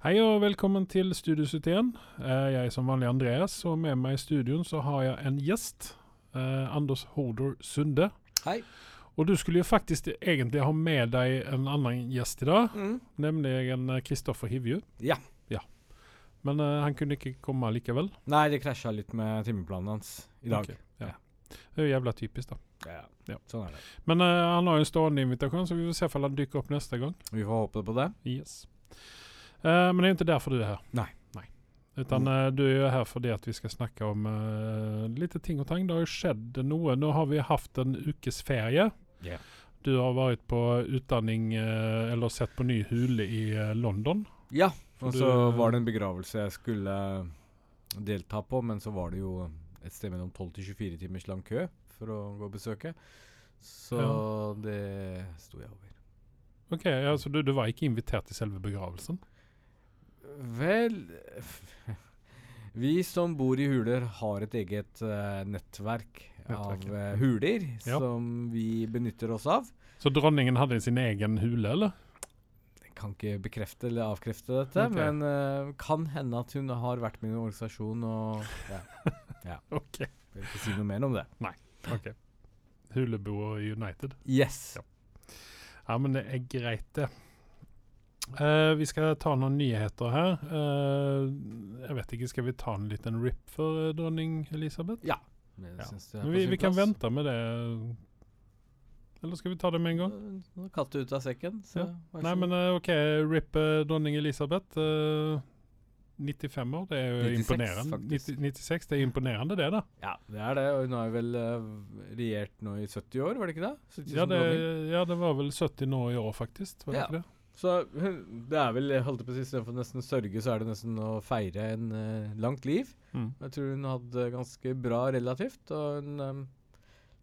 Hei og velkommen til Studio 71. Eh, Jeg er som vanlig Andreas, og med meg i studioen så har jeg en gjest. eh, Anders Hodor Sunde. Hei. Og du skulle jo faktisk egentlig ha med deg en annen gjest i dag, Mm. nemlig en eh, Kristoffer Hivju. Ja. ja. Men eh, han kunne ikke komme likevel. Nei, det krasja litt med timeplanen hans i dag. Okay, ja. Det er jo jævla typisk, da. Ja, Ja. Sånn er det. Men eh, han har jo en stående invitasjon, så vi får se om han dukker opp neste gang. Vi får håpe på det. Yes. Eh, men det er jo ikke derfor du er her. Nei. Utan eh, du er jo her fordi at vi skal snakke om uh, litt ting og tang. Det har jo skjedd noe. Nå har vi hatt en ukes ferie. Ja. Du har vært på utdanning, eh, eller sett på ny hule i eh, London. Ja. Og så var det en begravelse jeg skulle delta på, men så var det jo et sted mellom 12 til 24 timers lang kø for å gå og besøke. Så Ja. det sto jeg over. Ok, altså du, du var ikke invitert til selve begravelsen? Vel Vi som bor i huler, har et eget uh, nettverk, Nettverk, av ja. eh, huler Ja. som vi benytter oss av. Så dronningen hadde sin egen hule, eller? Jeg kan ikke bekrefte eller avkrefte dette, okay. men uh, kan hende at hun har vært med i en organisasjon og ja, Ok. vil ikke si noe mer om det. Nei. ok. Huleboer United. Yes. Ja. Ja, men det er greit, det. Eh, vi skal ta noen nyheter her. Uh, jeg vet ikke, Skal vi ta en liten rip for eh, dronning Elisabeth? Ja. Ja. vi, vi kan vente med det. Eller skal vi ta det med en gang? Nå er katta ut av sekken, så Ja. Nei, men uh, OK. Rip dronning Elisabeth. eh, 95 år, det er jo 96 imponerende. 90, 96, det er imponerende, det, da. Ja, det er det. Og hun har vel regjert nå i 70 år, var det ikke det? Ja det, ja, det var vel 70 nå i år, faktisk. Var det Ja. ikke det? Så det er vel, holdt på å si, istedenfor nesten sørge, så er det nesten å feire en uh, langt liv. Mm. Jeg tror hun hadde ganske bra relativt, og hun um,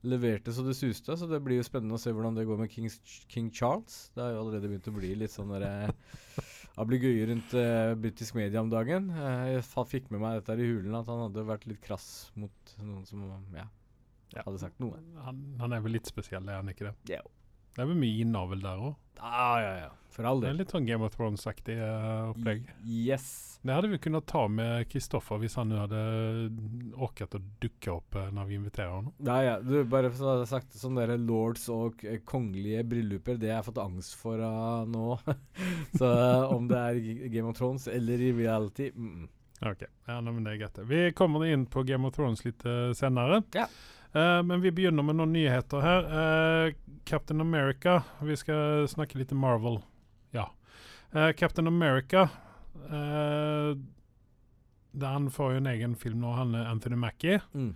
leverte så det suste. Så det blir jo spennende å se hvordan det går med Kings, King Charles. Det har jo allerede begynt å bli litt sånn derre ablegøye rundt uh, britisk media om dagen. Eh, jeg fikk med meg dette her i hulen, at han hadde vært litt krass mot noen som ja, Ja. hadde sagt noe. Han, han er vel litt spesiell, er han ikke det? Ja. Det er vel mye innavl der òg. Ah, ja, ja. For all Det er del. litt sånn Game of Thrones-aktig uh, opplegg. Yes. Det hadde vi kunnet ta med Kristoffer hvis han nå hadde orket å dukke opp uh, når vi inviterer ham. Nei, ja. Du, bare så hadde jeg sagt sånne der lords og k- kongelige brylluper, det har jeg fått angst for nå. så eh, om det er Game of Thrones eller i reality mm. Ok, ja, men det er greit. Vi kommer inn på Game of Thrones litt eh, senere. Ja. Eh, men vi begynner med noen nyheter her. Uh, Captain America. Vi skal snakke litt Marvel. Ja. Uh, Captain America Han får jo en egen film nå, han Anthony Mackie. Mm.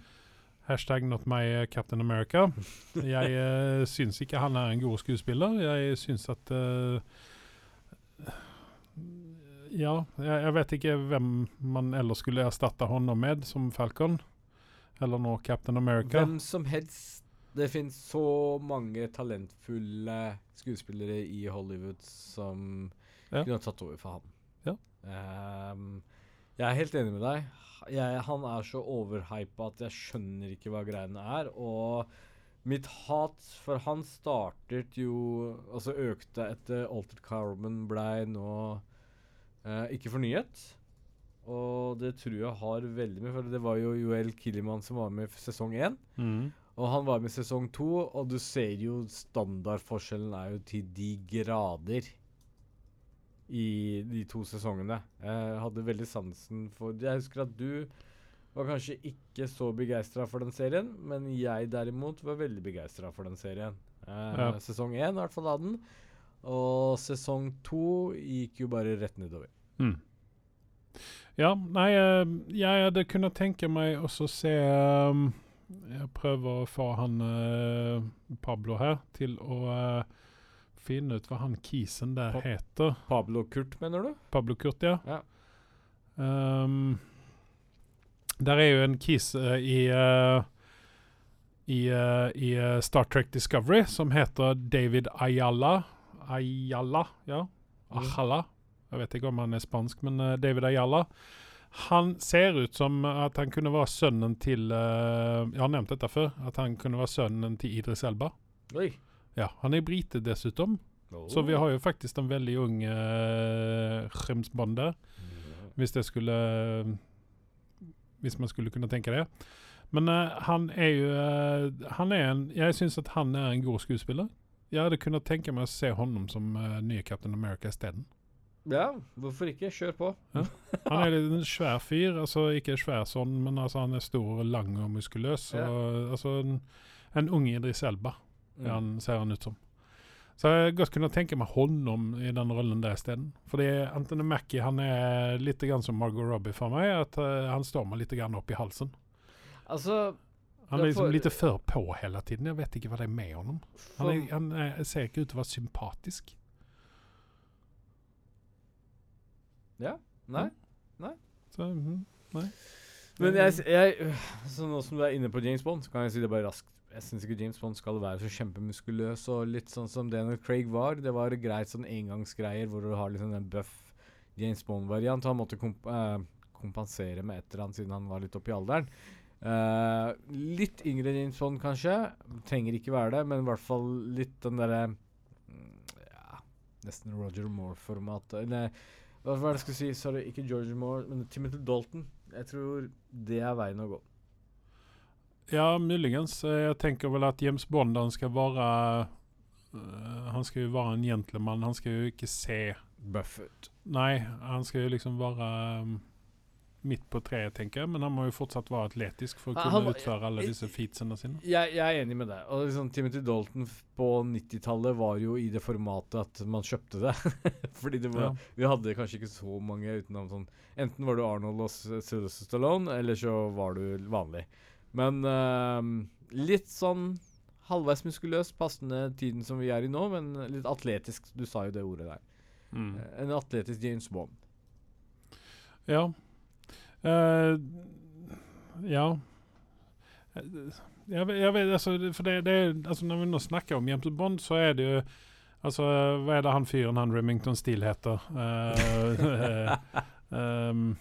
Hashtag not my Captain America. Jeg uh, syns ikke han er en god skuespiller. Jeg syns at Ja, jeg, jeg vet ikke hvem man ellers skulle erstatte ham med som Falcon. Eller nå Captain America. Hvem som helst. Det finnes så mange talentfulle skuespillere i Hollywood som Ja. kunne tatt over for ham. Ja. Um, jeg er helt enig med deg. Jeg, han er så overhypa at jeg skjønner ikke hva greiene er. Og mitt hat for han startet jo Altså økte etter Altered Carbon blei nå uh, ikke fornyet. Og det tror jeg har veldig mye For det var jo Joel Killiman som var med i sesong én. Mm. Og han var med i sesong to, og du ser jo standardforskjellen er jo til de grader i de to sesongene. Jeg hadde veldig sansen for Jeg husker at du var kanskje ikke så begeistra for den serien, men jeg derimot var veldig begeistra for den serien. Eh, Ja. Sesong én, i hvert fall, av den. Og sesong to gikk jo bare rett nedover. Mm. Ja, nei, eh, jeg hadde kunnet tenke meg også se um, Jeg prøver å få han uh, Pablo her til å uh, finne ut hva han kisen der Pa- heter. Pablo Kurt, mener du? Pablo Kurt, ja. Ja. Um, der er jo en kis uh, i i, i Star Trek Discovery som heter David Ayala. Ayala, ja. Mm. Jeg vet ikke om han er spansk, men eh, David Ayala. Han ser ut som at han kunne være sønnen til uh, Jeg har nevnt dette før. At han kunne være sønnen til Idris Elba. Oi. Ja, Han er brite dessuten. Så vi har jo faktisk en veldig ung uh, der. Hvis det skulle Hvis man skulle kunne tenke det. Men uh, han er jo uh, Han er en Jeg syns at han er en god skuespiller. Jeg hadde kunnet tenke meg å se honom som nye Captain America isteden. Ja, hvorfor ikke? Kjør på. Han er litt en svær fyr. Altså ikke svær sånn, men altså han er stor og lang og muskuløs. Ja. Og, altså en, en ung Idris Elba Mm. han ser han ut som. Så jeg godt kunne tenke meg honom i den rollen der isteden. Fordi Anthony Mackie han er litt grann som Margot Robbie for meg. At uh, Han står meg litt grann opp i halsen. Altså Han er liksom litt for på hele tiden. Jeg vet ikke hva det er med honom. Han, er, han er, ser ikke ut til å være sympatisk. Nei? Så, mm, nei. Men jeg, jeg Så nå som du er inne på James Bond, så kan jeg si det bare raskt. Jeg syns ikke James Bond skal være så kjempemuskuløs og litt sånn som Daniel Craig var. Det var greit sånn engangsgreier hvor du har liksom en buff James Bond-variant. Han måtte komp eh, kompensere med et eller annet siden han var litt oppe i alderen. Eh, litt yngre James Bond, kanskje. Trenger ikke være det, men i hvert fall litt den derre mm, Ja, nesten Roger Moore-format. Eller hva var det jeg skulle si? Sorry, ikke George Moore, men Timothy Dalton. Jeg tror det er veien å gå. Ja, muligens. Jeg tenker vel at James Bond han skal være eh, Han skal jo være en gentleman. Han skal jo ikke se Buffett. Nei, han skal jo liksom være um, midt på treet, tenker jeg. Men han må jo fortsatt være atletisk for å kunne var- utføre alle disse featsene sine. Jeg, jeg er enig med deg. Og liksom, Timothy Dalton på 90-tallet var jo i det formatet at man kjøpte det. Fordi det var, Ja. vi hadde kanskje ikke så mange utenom sånn Enten var du Arnold og Sylvester Stallone, eller så var du vanlig. Men uh, litt sånn halvveis muskuløs, passende tiden som vi er i nå, men litt atletisk. Du sa jo det ordet der. Mm. Eh, En atletisk James Bond. Ja. Eh, ja. Eh, Jeg, vet- jeg vet, altså, for det, det altså, Når vi nå snakker om James Bond, så er det jo Altså, hva er det han fyren han Remington Steele heter? Uh, uh, um,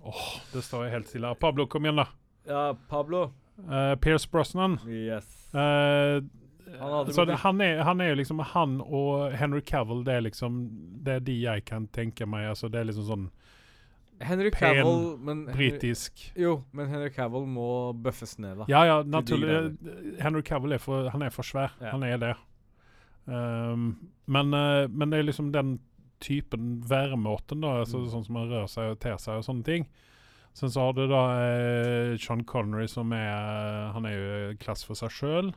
åh, det står jeg helt stille. Pablo, kom igjen, da. Ja, Pablo. Uh, Pierce Brosnan. Yes. Uh, Han så det, han, er, han er jo liksom Han og Henry Cavill, det er liksom Det er de jeg kan tenke meg. Altså, det er liksom sånn Henry pen, Cavill men Henry- britisk Jo, men Henry Cavill må bøffes ned, da. Ja, ja, naturlig. Henry Cavill er for, han er for svær. Ja. Han er det. Um, men, uh, men det er liksom den typen væremåten, da. Altså, Mm. Sånn som han rører seg og ter seg og sånne ting. Sen så har du da eh, Sean Connery, som er Han er jo i klasse for seg sjøl.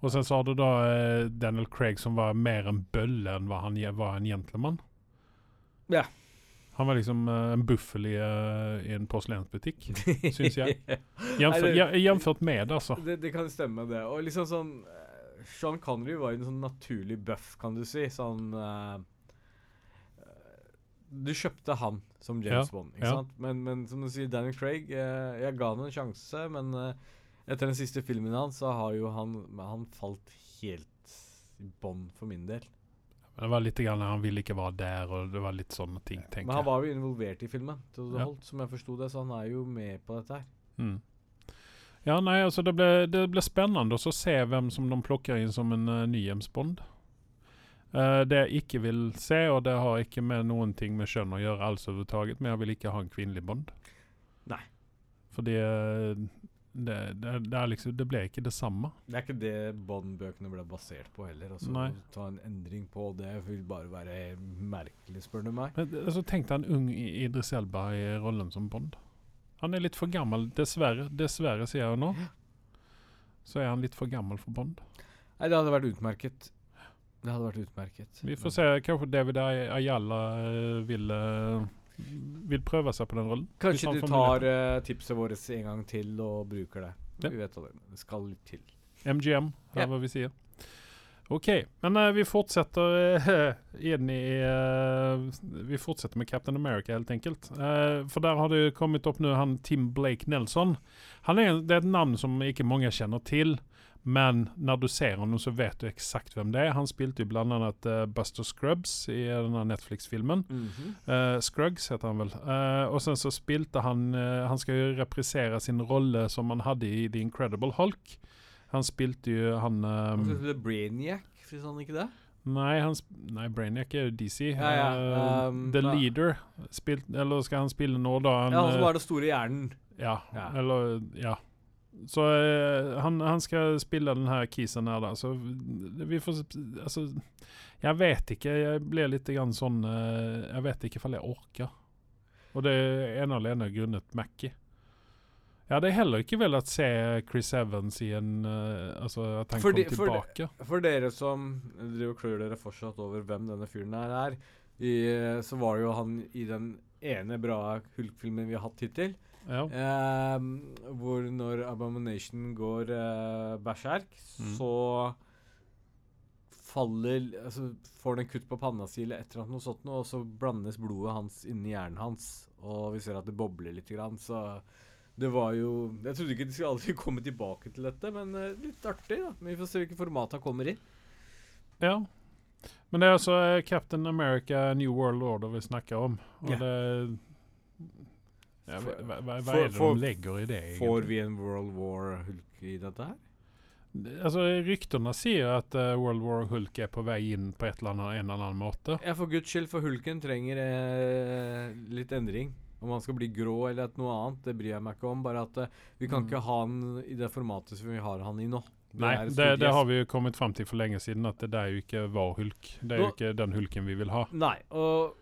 Og sen så har du da eh, Daniel Craig, som var mer en bølle enn hva han var en gentleman. Ja. Han var liksom uh, en buffel i, uh, i en porselensbutikk. Syns jeg. Jevnført med, altså. Det, det kan stemme, det. Og liksom sånn uh, Sean Connery var en sånn naturlig buff, kan du si. Sånn Du kjøpte han som James Ja, Bond, ikke ja. sant? Men, men som du sier, Daniel Craig Jeg ga han en sjanse, men etter den siste filmen hans, så har jo han Han falt helt i bånn for min del. Men Det var litt grann, Han ville ikke være der, og det var litt sånne ting, tenker jeg. Men han var jo involvert i filmen, Ja. holdt, som jeg forsto det, så han er jo med på dette her. Mm. Ja, nei, altså det ble, det ble spennende å se hvem som de plukker inn som en uh, ny James Bond. Eh, det jeg ikke vil se, og det har ikke med noen ting med kjønn å gjøre alls overhodet, men jeg vil ikke ha en kvinnelig Bond. Nei. Fordi eh, det, det, det er liksom Det ble ikke det samme. Det er ikke det Bond-bøkene ble basert på heller. Altså, Nei. å Ta en endring på det vil bare være merkelig, spør du meg. Men, altså, tenk deg en ung Idris Elba i rollen som Bond. Han er litt for gammel, dessverre. Dessverre, sier jeg nå. Så er han litt for gammel for Bond. Nei, det hadde vært utmerket. Det hadde vært utmerket. Vi får se. Kanskje David Ay- Ayala eh, vil, prøve seg på den rollen. Kanskje du tar eh, tipset vårt en gang til og bruker det. Ja. Vi vet hva det, skal litt til. MGM, er Ja. hva vi sier. OK. Men uh, vi fortsetter eh, inn i Vi fortsetter med Captain America, helt enkelt. Eh, for der har det kommet opp nå han Tim Blake Nelson. Han er, det er et navn som ikke mange kjenner til. Men når du ser ham, så vet du eksakt hvem det er. Han spilte jo blant annet eh, Buster Scrubs i denne Netflix-filmen. Eh, Scruggs heter han vel. Uh, og sen så spilte han eh, Han skal jo reprisere sin rolle som han hadde i The Incredible Hulk. Han spilte jo han Han um, spilte Brainiac, hvis han ikke det? Nei, han nei, Brainiac er jo DC. Ja, ja, Eh, um, The Leader, spilt, eller skal han spille nå, da? Han, Ja, han som eh, har den store hjernen. ja, Ja. eller Ja. Så eh, han, han skal spille den her kisen her, da. Så vi får Altså, jeg vet ikke. Jeg blir litt grann sånn eh, Jeg vet ikke om jeg orker. Og det er ene og alene grunnet Mackie. Jeg hadde heller ikke villet se Chris Evans i en uh, Altså at han kom for det- tilbake. For dere som driver og klør dere fortsatt over hvem denne fyren her er, i, så var det jo han i den ene bra Hulk-filmen vi har hatt hittil. Ja. Eh, hvor når Abomination går eh, berserk, Mm. så faller Altså får han en kutt på panna si eller et eller annet noe sånt og så blandes blodet hans inni hjernen hans, og vi ser at det bobler litt grann, så det var jo Jeg trodde ikke de skulle aldri komme tilbake til dette, men eh, litt artig, da. Men vi får se hvilket format han kommer i. Ja. Men det er altså eh, Captain America New World Order vi snakker om. Og Ja. det ja, hva, hva, hva er det for- de legger i det, Egentlig? Får vi en World War-hulk i dette her? Altså, Ryktene sier at uh, World War Hulk er på vei inn på et eller annet, en eller annen måte. Ja, for guds skyld, for hulken trenger eh, litt endring. Om han skal bli grå eller noe annet, det bryr jeg meg ikke om. Bare at eh, vi kan Mm. ikke ha han i det formatet som vi har han i nå. Det Nei, det, det har vi jo kommet fram til for lenge siden, at det er jo ikke vår hulk. Det er jo ikke den hulken vi vil ha. Nei, og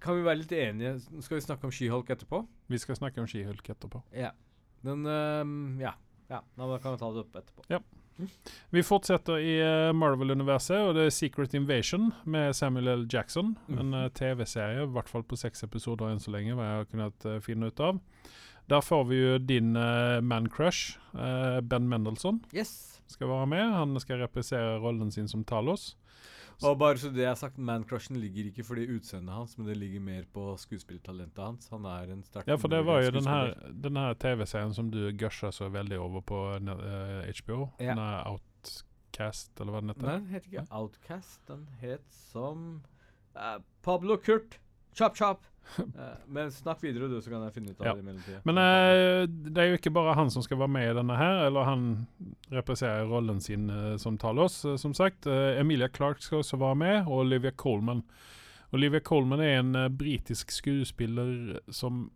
kan vi være litt enige Skal vi snakke om She-Hulk etterpå? Vi skal snakke om She-Hulk etterpå. Ja. Men ehm, ja. ja. Da kan vi ta det opp etterpå. Ja. Vi fortsetter i eh, Marvel-universet, og det er Secret Invasion med Samuel L. Jackson. En Mhm. eh, TV-serie, i hvert fall på seks episoder enn så lenge, hva jeg har kunnet eh, finne ut av. Der får vi jo din uh, man-crush, eh, Ben Mendelsohn, Yes. skal være med. Han skal reprisere rollen sin som Talos. Og bare så det jeg har sagt, man-crushen ligger ikke fordi utseendet hans, men det ligger mer på skuespillertalentet hans. Han er en sterk Ja, for det var jo den her, den her TV-serien som du gusha så veldig over på uh, HBO. Ja. Den er Outcast, eller hva den heter. Nei, den heter ikke Outcast. Den het som uh, Pablo Kurt. Chop, chop. Eh, men snakk videre, du, så kan jeg finne ut av Ja. det i mellomtida. Men uh, det er jo ikke bare han som skal være med i denne her, eller han representerer rollen sin uh, som Talos, uh, som sagt. Emilia Clarke skal også være med, og Olivia Colman. Olivia Colman er en britisk skuespiller som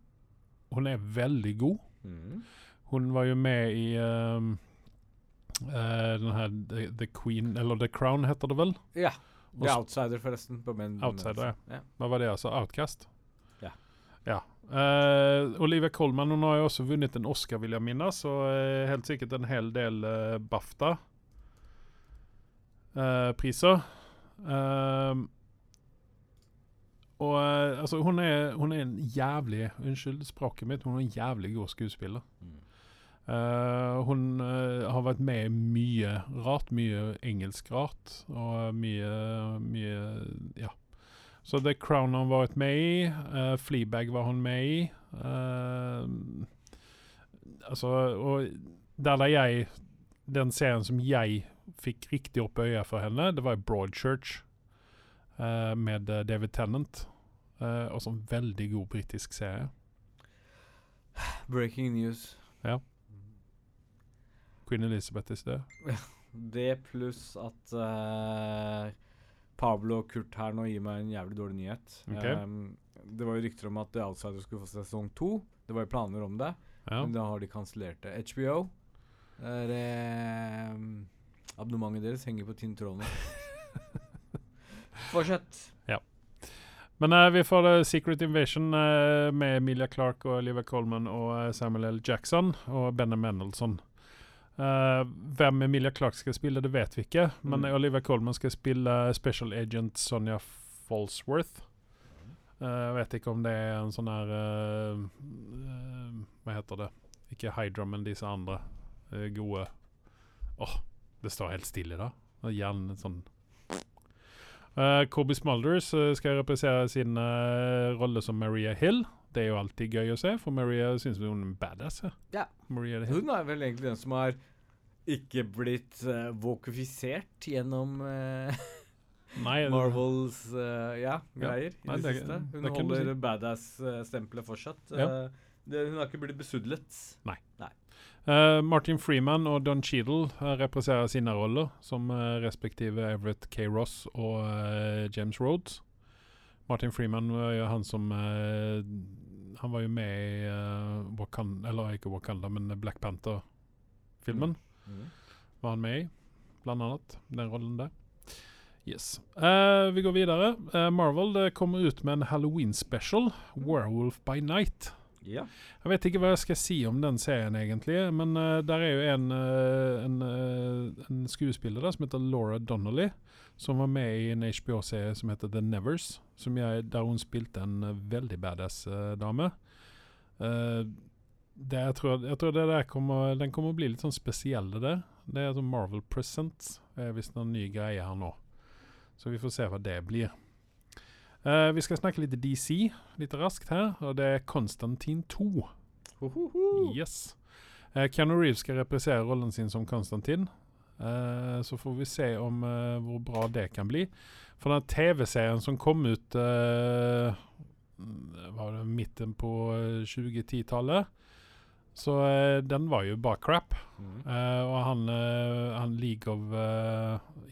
Hun er veldig god. Mm. Hun var jo med i den her The, The Queen, eller The Crown heter det vel? Ja. Og s- Outsider, forresten. På men, Outsider, ja. Hva var det, altså? Outcast? Ja. Ja. Uh, Olivia Colman hun har jo også vunnet en Oscar, vil jeg minnes, og uh, helt sikkert en hel del uh, BAFTA-priser. og eh, altså, hun er, hun er en jævlig Unnskyld språket mitt, hun er en jævlig god skuespiller. Mm. Eh, hun uh, har vært med i mye rart, mye engelsk rart, og mye, mye Ja. Så The Crown har hun vært med i. Uh, Fleabag var hun med i. Altså, og der da jeg Den serien som jeg fikk riktig opp øya for henne, det var Broadchurch med David Tennant. Uh, også en veldig god britisk serie. Breaking news. Queen Elizabeth is sted. Det pluss at uh, Pablo og Kurt her nå gir meg en jævlig dårlig nyhet. Okay. Um, det var jo rykter om at The Outsider skulle få sesong to. Det var jo planer om det, Ja. men da har de kansellert det. HBO er, ehm, Abonnementet deres henger på tynn tråd nå. Fortsett. Men uh, vi får uh, Secret Invasion uh, med Emilia Clarke og Oliver Colman og eh, Samuel L. Jackson og Benne Mendelsohn. Eh, hvem Emilia Clarke skal spille, det vet vi ikke. Men Mm. Olivia Colman skal spille Special Agent Sonja Falsworth. Jeg jeg vet ikke om det er en sånn her uh, eh, Hva heter det? Ikke Hydra, men disse andre eh, gode Åh, det står helt stille da. Er sånn Uh, Kobe Smulders uh, skal reprisere sin uh, rolle som Maria Hill. Det er jo alltid gøy å se, for Maria syns hun er en badass. Ja. Maria. Hun er vel egentlig den som har ikke blitt uh, vokifisert gjennom uh, Nei, Marvels uh, ja, Ja. greier i det, det- siste. Hun det holder si. badass-stempelet fortsatt. Ja. Det, hun har ikke blitt besudlet. Eh, Martin Freeman og Don Cheadle eh, representerer sine roller som uh, respektive Everett K. Ross og James Rhodes. Martin Freeman var jo han som eh, Han var jo med i uh, Wakanda Eller ikke Wakanda, men Black Panther-filmen. Mm. Var han med i, blant annet. Den rollen der. Yes. Uh, vi går videre. Uh, Marvel det kommer ut med en Halloween-special, 'Werewolf by Night'. Ja. Jeg vet ikke hva jeg skal si om den serien, egentlig. Men uh, der er jo en, eh, en, eh, en skuespiller der som heter Laura Donnelly. Som var med i en HBO-serie som heter The Nevers. Som jeg, der hun spilte en eh, veldig badass uh, dame. Uh, det, jeg, tror, jeg tror kommer, den kommer å bli litt sånn spesiell, det der. Det er sånn Marvel Presents. Det er visst noen ny greie her nå. Så vi får se hva det blir. Uh, vi skal snakke litt DC, litt raskt her. Og det er Konstantin 2. Hohoho. Yes. Uh, Keanu Reeves skal reprisere rollen sin som Konstantin. Eh, så får vi se om uh, hvor bra det kan bli. For den TV-serien som kom ut uh, Var det midten på eh, 2010-tallet? Så den var jo bare crap. Mm. Og han, han League of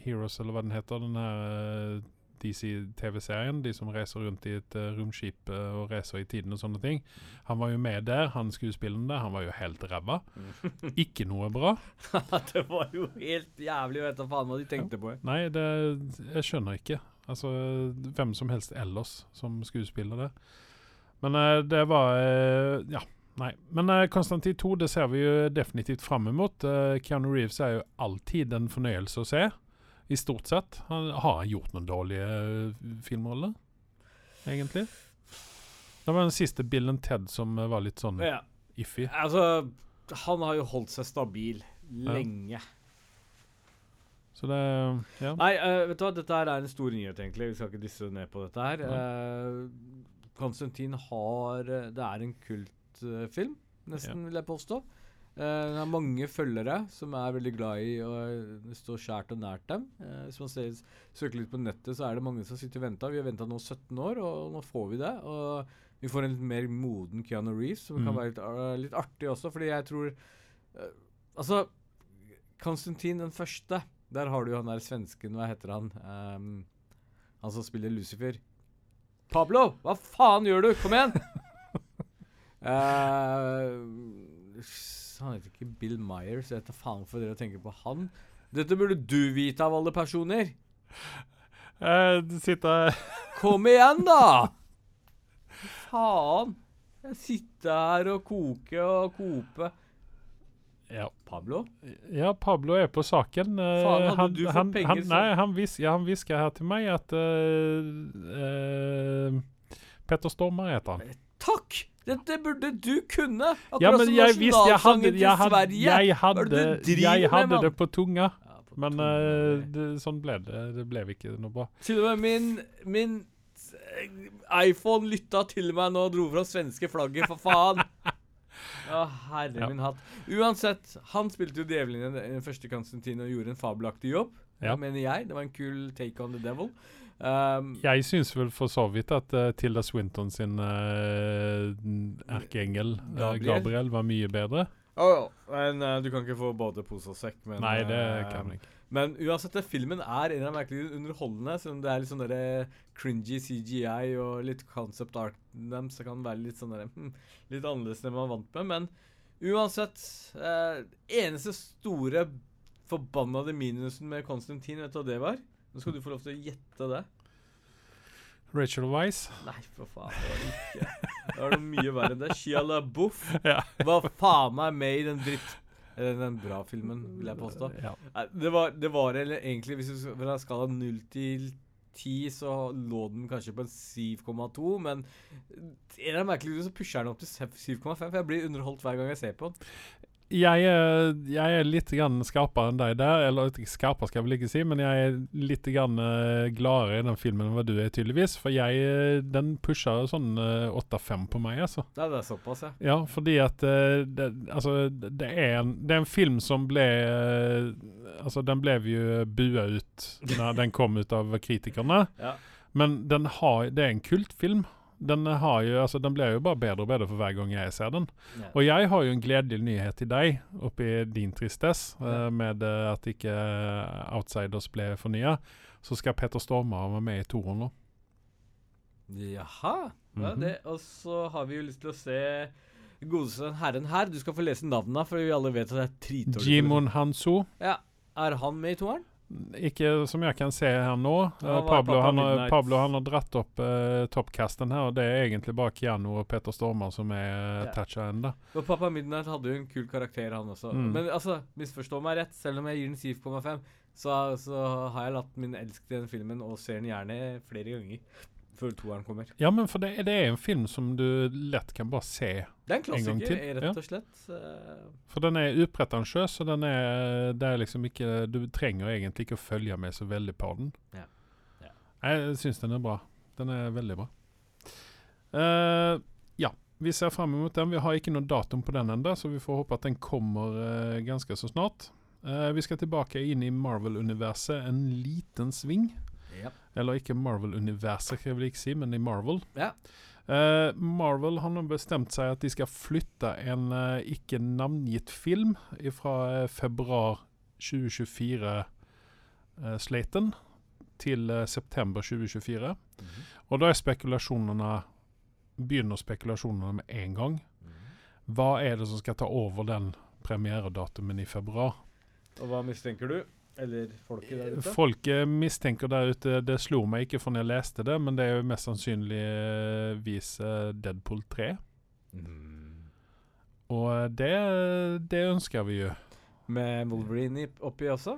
Heroes, eller hva den heter, den her DC-TV-serien, de som reiser rundt i et eh, romskip eh, og reiser i tiden og sånne ting. Han var jo med der, han skuespilleren der. Han var jo helt ræva. Ikke noe bra. det var jo helt jævlig. Vet da faen hva de tenkte på. Nei, det Jeg skjønner ikke. Altså, hvem som helst ellers som skuespiller det. Men eh, det var Ja. Nei. Men uh, Konstantin 2 det ser vi jo definitivt fram mot. Uh, Keanu Reeves er jo alltid en fornøyelse å se. I stort sett. Han har han gjort noen dårlige uh, filmroller, egentlig. Det var den siste Bill and Ted som uh, var litt sånn Ja. iffy. Altså, han har jo holdt seg stabil lenge. Så det Ja. Nei, uh, vet du hva, dette her er en stor nyhet, egentlig. Vi skal ikke disse ned på dette her. Uh, Konstantin har eh, Det er en kultfilm, nesten, vil jeg påstå. Eh, Den har mange følgere som er veldig glad i å uh, stå skjært og nært dem. Eh, hvis man ser, søker litt på nettet, så er det mange som sitter og venter. Vi har venta nå 17 år, og nå får vi det. Og vi får en litt mer moden Keanu Reeves, som kan Mm. være litt, uh, litt artig også, fordi jeg tror uh, Altså, Konstantin den første, der har du jo han der svensken, hva heter han? Um, han som spiller Lucifer. Pablo, hva faen gjør du? Kom igjen! Eh, han heter ikke Bill Myers, jeg vet faen for dere å tenke på han. Dette burde du vite av alle personer. Eh, sitte sitter Kom igjen, da! Faen. Jeg sitter her og koker og koper. Ja. Pablo? Ja, Pablo er på saken. Eh, Faen, hadde han, du fått han, penger han, Nei, han, vis, ja, han hvisker her til meg at uh, Petter Stormer heter han. Takk! Dette burde du kunne! Akkurat Ja, men som jeg visste Jeg hadde, jeg hadde, jeg hadde, jeg hadde det på tunga, men eh, det. sånn ble det. Det ble ikke noe bra. Til og med min, min eh, iPhone lytta til meg nå og dro fram svenske flagget, for faen. Å, herre Ja. min hatt. Uansett, han spilte jo djevelen i den første Constantine og gjorde en fabelaktig jobb. Ja. Mener jeg. Det var en kul take on the devil. Um, Jeg syns vel for så vidt at uh, Tilda Swinton sin uh, erkeengel eh, Gabriel. Gabriel var mye bedre. Men uh, du kan ikke få både pose og sekk. Men, Nei, det kan jeg ikke. Men uansett, det, filmen er en av merkelig underholdende. Selv om det er litt sånn der cringy CGI og litt concept art dem, så kan det være litt sånn hm, Litt annerledes enn man er vant med. Men uansett eh, Eneste store forbannede minusen med Konstantin, vet du hva det var? Nå skal du få lov til å gjette det. Rachel Wise. Nei, for faen. Det var ikke. Det var noe mye verre enn det. Shia LaBeouf Ja. var faen meg med i den dritt... Den bra filmen, vil jeg påstå. Ja. Det var, det var egentlig Hvis du fra skala 0 til 10, så lå den kanskje på en 7,2. Men en annen merkelig grunn så pusher den opp til 7,5. For jeg blir underholdt hver gang jeg ser på den. Jeg er, jeg er litt grann skarpere enn deg der. Eller skarpere, skal jeg vel ikke si, men jeg er litt grann eh, gladere i den filmen enn hva du er, tydeligvis. For jeg, eh, den pusha sånn uh, 8-5 på meg, altså. Det er såpass, ja. Ja, fordi at eh, det, Altså, det er, en, det er en film som ble eh, Altså, den ble jo bua ut når den kom ut av kritikerne. ja. Men den har, det er en kultfilm. Den har jo, altså den blir jo bare bedre og bedre for hver gang jeg ser den. Ja. Og jeg har jo en gledelig nyhet til deg oppi din tristess, Ja. uh, med eh, at ikke Outsiders ble fornya. Så skal Petter Stormare være med i toeren nå. Jaha. Ja, Mhm. det, og så har vi jo lyst til å se godeste herren her. Du skal få lese navnene, for vi alle vet at det er dritdårlig. Jimon Hanso. Ja. Er han med i toeren? Ikke som jeg kan se her nå. Eh, Ja, er Pablo, han har, Pablo han har dratt opp uh, toppkasten her, og det er egentlig bare Keanu og Peter Stormer som er Ja. toucha ennå. Og Pappa Midnight hadde jo en kul karakter, han også. Mm. Men altså, misforstå meg rett, selv om jeg gir den 7,5, så, så har jeg latt min elsk til den filmen og ser den gjerne flere ganger før toeren kommer. Ja, men for det, det er en film som du lett kan bare se. en gang til. Det er en klassiker, rett og slett. Ja. For den er upretensiøs, og den er, det er liksom ikke Du trenger egentlig ikke å følge med så veldig på den. Ja. Ja. Jeg syns den er bra. Den er veldig bra. Uh, ja, vi ser fram mot den. Vi har ikke noe datum på den ennå, så vi får håpe at den kommer uh, ganske så snart. Uh, vi skal tilbake inn i Marvel-universet en liten sving. Ja. Eller ikke Marvel-universet, kan jeg vil ikke si, men i Marvel. Ja. Uh, Marvel har nå bestemt seg at de skal flytte en uh, ikke navngitt film fra februar 2024-slaten til eh, september 2024. Mhm. Og da er spekulasjonene begynner spekulasjonene med en gang. Mhm. Hva er det som skal ta over den premieredatumen i februar? Og hva mistenker du? Eller folket der ute? Folk eh, mistenker der ute Det slo meg ikke for når jeg leste det, men det er jo mest sannsynligvis eh, Deadpool 3. Mm. Og eh, det, det ønsker vi jo. Med Wolverine oppi også?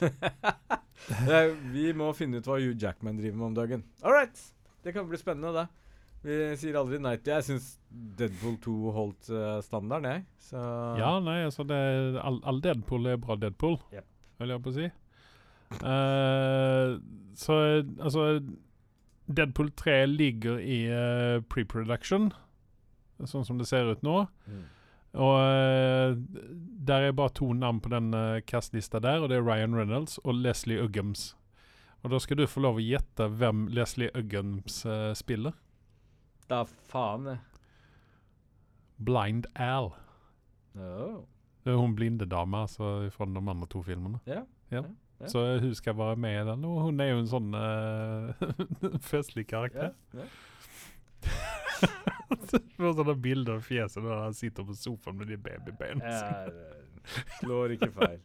Vi må finne ut hva Hugh Jackman driver med om dagen. All right! Det kan bli spennende, det. Vi sier aldri nei til Jeg syns Deadpool 2 holdt uh, standarden, jeg. Så Ja, nei, altså det, all, all Deadpool er bra Deadpool, Yep. Vil jeg på å si. Uh, så altså Deadpool 3 ligger i uh, pre-production, sånn som det ser ut nå. Mm. Og uh, der er bare to navn på den uh, castlista der, og det er Ryan Reynolds og Leslie Uggams. Og da skal du få lov å gjette hvem Leslie Uggams uh, spiller. Da faen, jeg. Blind Al. Oh. Det er hun blinde dama altså, fra de andre to filmene. Ja. Ja. Ja. Så hun skal være med i den, og hun er jo en sånn uh, festlig karakter. ja. Får sånne bilder av fjeset når han sitter på sofaen med de babybeina. Eh, slår ikke feil.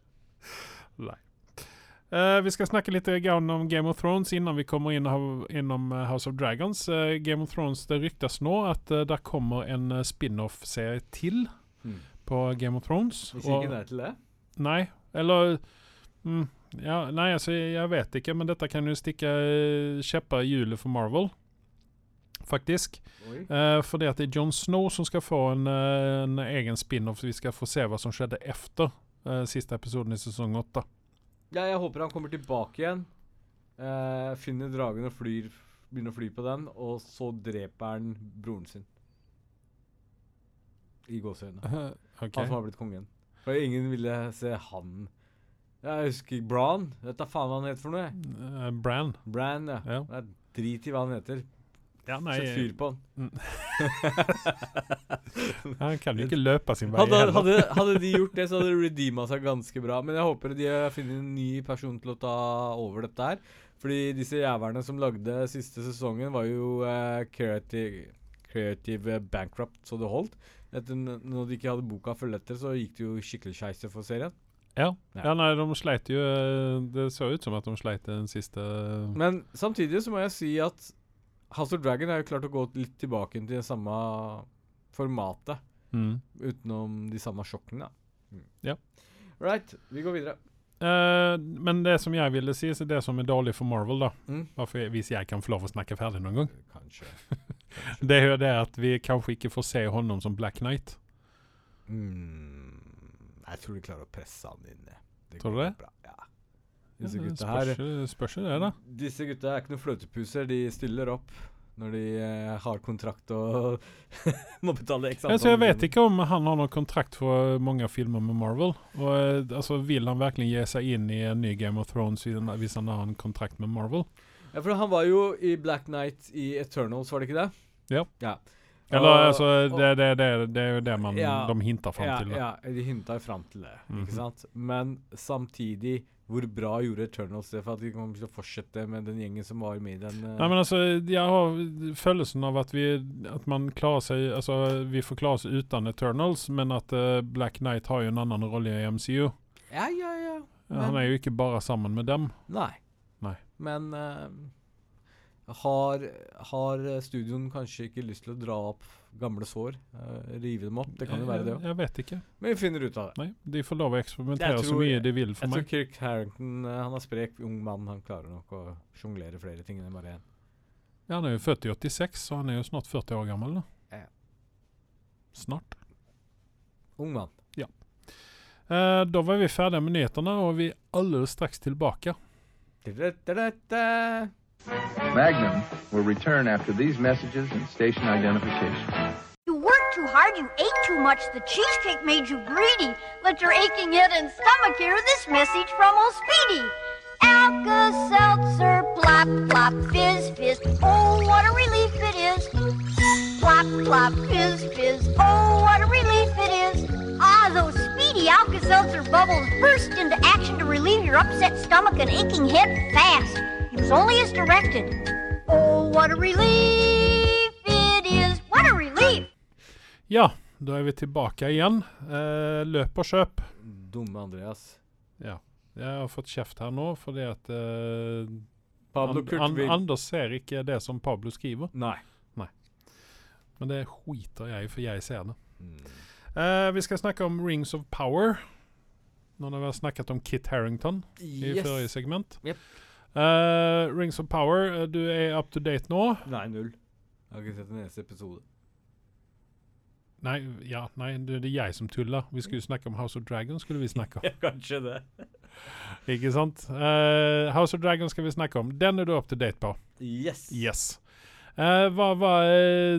Nei. Uh, vi skal snakke litt om Game of Thrones innan vi kommer inn innom eh, House of Dragons. Uh, Game of Thrones, Det ryktes nå at uh, det kommer en eh, spin-off-serie til Mm. På Game of Thrones. Hvis ikke det er til det? Nei, eller mm, ja, Nei, altså, jeg vet ikke, men dette kan jo stikke eh, kjepper i hjulet for Marvel. Faktisk. Uh, for fordi at det er Jon Snow som skal få en, eh, en egen spin-off, så vi skal få se hva som skjedde efter uh, siste episoden i sesong åtte. Ja, jeg håper han kommer tilbake igjen. uh, finner dragen og flyr, begynner å fly på den, og så dreper han broren sin. I gåseøynene. Okay. Han som har blitt kongen. For ingen ville se han. Jeg husker Bran. Vet da faen hva han heter for noe. Uh, Eh, Bran. Bran, ja. Ja. Det er drit i hva han heter. Ja, nei, Sett fyr på han. han kan jo ikke løpe sin vei Hadde, hadde, hadde de gjort det, så hadde det redeema seg ganske bra. Men jeg håper de har funnet en ny person til å ta over dette her. Fordi disse jævlene som lagde siste sesongen, var jo uh, creative, creative bankrupt så det holdt. Etter når de ikke hadde boka å følge etter, så gikk det jo skikkelig skeis for serien. Ja. Ja. ja, nei, de sleit jo eh, Det så ut som at de sleit den siste Men samtidig så må jeg si at House of Dragon er jo klart å gå litt tilbake til det samme formatet. mm. Utenom de samme sjokkene. da. Ja. Right, vi går videre. Uh, men det som jeg ville si, så det som er dårlig for Marvel, da Mm. Hvis jeg kan få lov å snakke ferdig noen gang, Kanskje. det er jo det at vi kanskje ikke får se honom som Black Knight. Mm, jeg tror de klarer å presse han inn. Det Tror du det? Bra. Ja. Disse Ja, gutta her spørs, det, da. Disse gutta er ikke noen fløtepuser. De stiller opp når de eh, har kontrakt og må betale x Altså, jeg vet ikke om han har noen kontrakt for mange filmer med Marvel. Og eh, altså, Vil han virkelig gi seg inn i en ny Game of Thrones hvis han har en kontrakt med Marvel? Ja, for han var jo i Black Knight i Eternals, var det ikke det? Ja. ja. Eller Og- altså, det, det, det, det er jo det man, Ja. de hinter fram ja, til. Da. Ja, de hinta fram til det, Mhm. ikke sant? Men samtidig, hvor bra gjorde Eternals det for at de kommer til å fortsette med den gjengen som var med i den uh... Nei, men altså, jeg har følelsen av at vi At man klarer seg Altså, vi får klare oss uten Eternals, men at uh, Black Knight har jo en annen rolle i MCU. Ja, ja, ja. Han er jo ikke bare sammen med dem. Nei. Men eh, har, har studioen kanskje ikke lyst til å dra opp gamle sår? Uh, rive dem opp? Det kan jo være det Jeg, òg. jeg vet ikke. Men vi finner ut av det. Nei, De får lov å eksperimentere tror, så mye de vil for Jeg tror. Kirk Harrington eh, han er sprek ung mann. Han klarer nok å sjonglere flere ting enn bare én. Ja, han er jo født i 86, så han er jo snart 40 år gammel. da. Ja. Snart. Ung mann. Eh, da var vi ferdige med nyhetene, og vi er aller straks tilbake. Da-da-da-da. Magnum will return after these messages and station identification. You worked too hard, you ate too much, the cheesecake made you greedy. Let your aching head and stomach hear this message from old Speedy. Alka-Seltzer, plop, plop, fizz, fizz, oh, what a relief it is. Plop, plop, fizz, fizz, oh, what a relief it is. Ah, those speedy Alka-Seltzer bubbles burst into action to relieve your upset stomach and aching head fast. Use only as directed. Oh, what a relief it is. What a relief. Ja, da er vi tilbake igjen. Eh, løp og kjøp. Dumme Andreas. Ja. Jeg har fått kjeft her nå fordi at eh, Pablo An- Kurt An- vil Anders ser ikke det som Pablo skriver. Nei. Men det skiter jeg i, for jeg ser det. Mm. Uh, vi skal snakke om Rings of Power. Nå når vi har snakket om Kit Harrington i forrige segment. Yep. Uh, Rings of Power, eh, du er up to date nå. Nei, null. Jeg har ikke sett en eneste episode. Nei, ja, nei, det er jeg som tuller. Vi skulle snakke om House of Dragon. skulle vi snakke om. Kanskje det. Ikke sant? Uh, House of Dragon skal vi snakke om. Den er du up to date på. Yes. Yes. Eh, hva hva eh,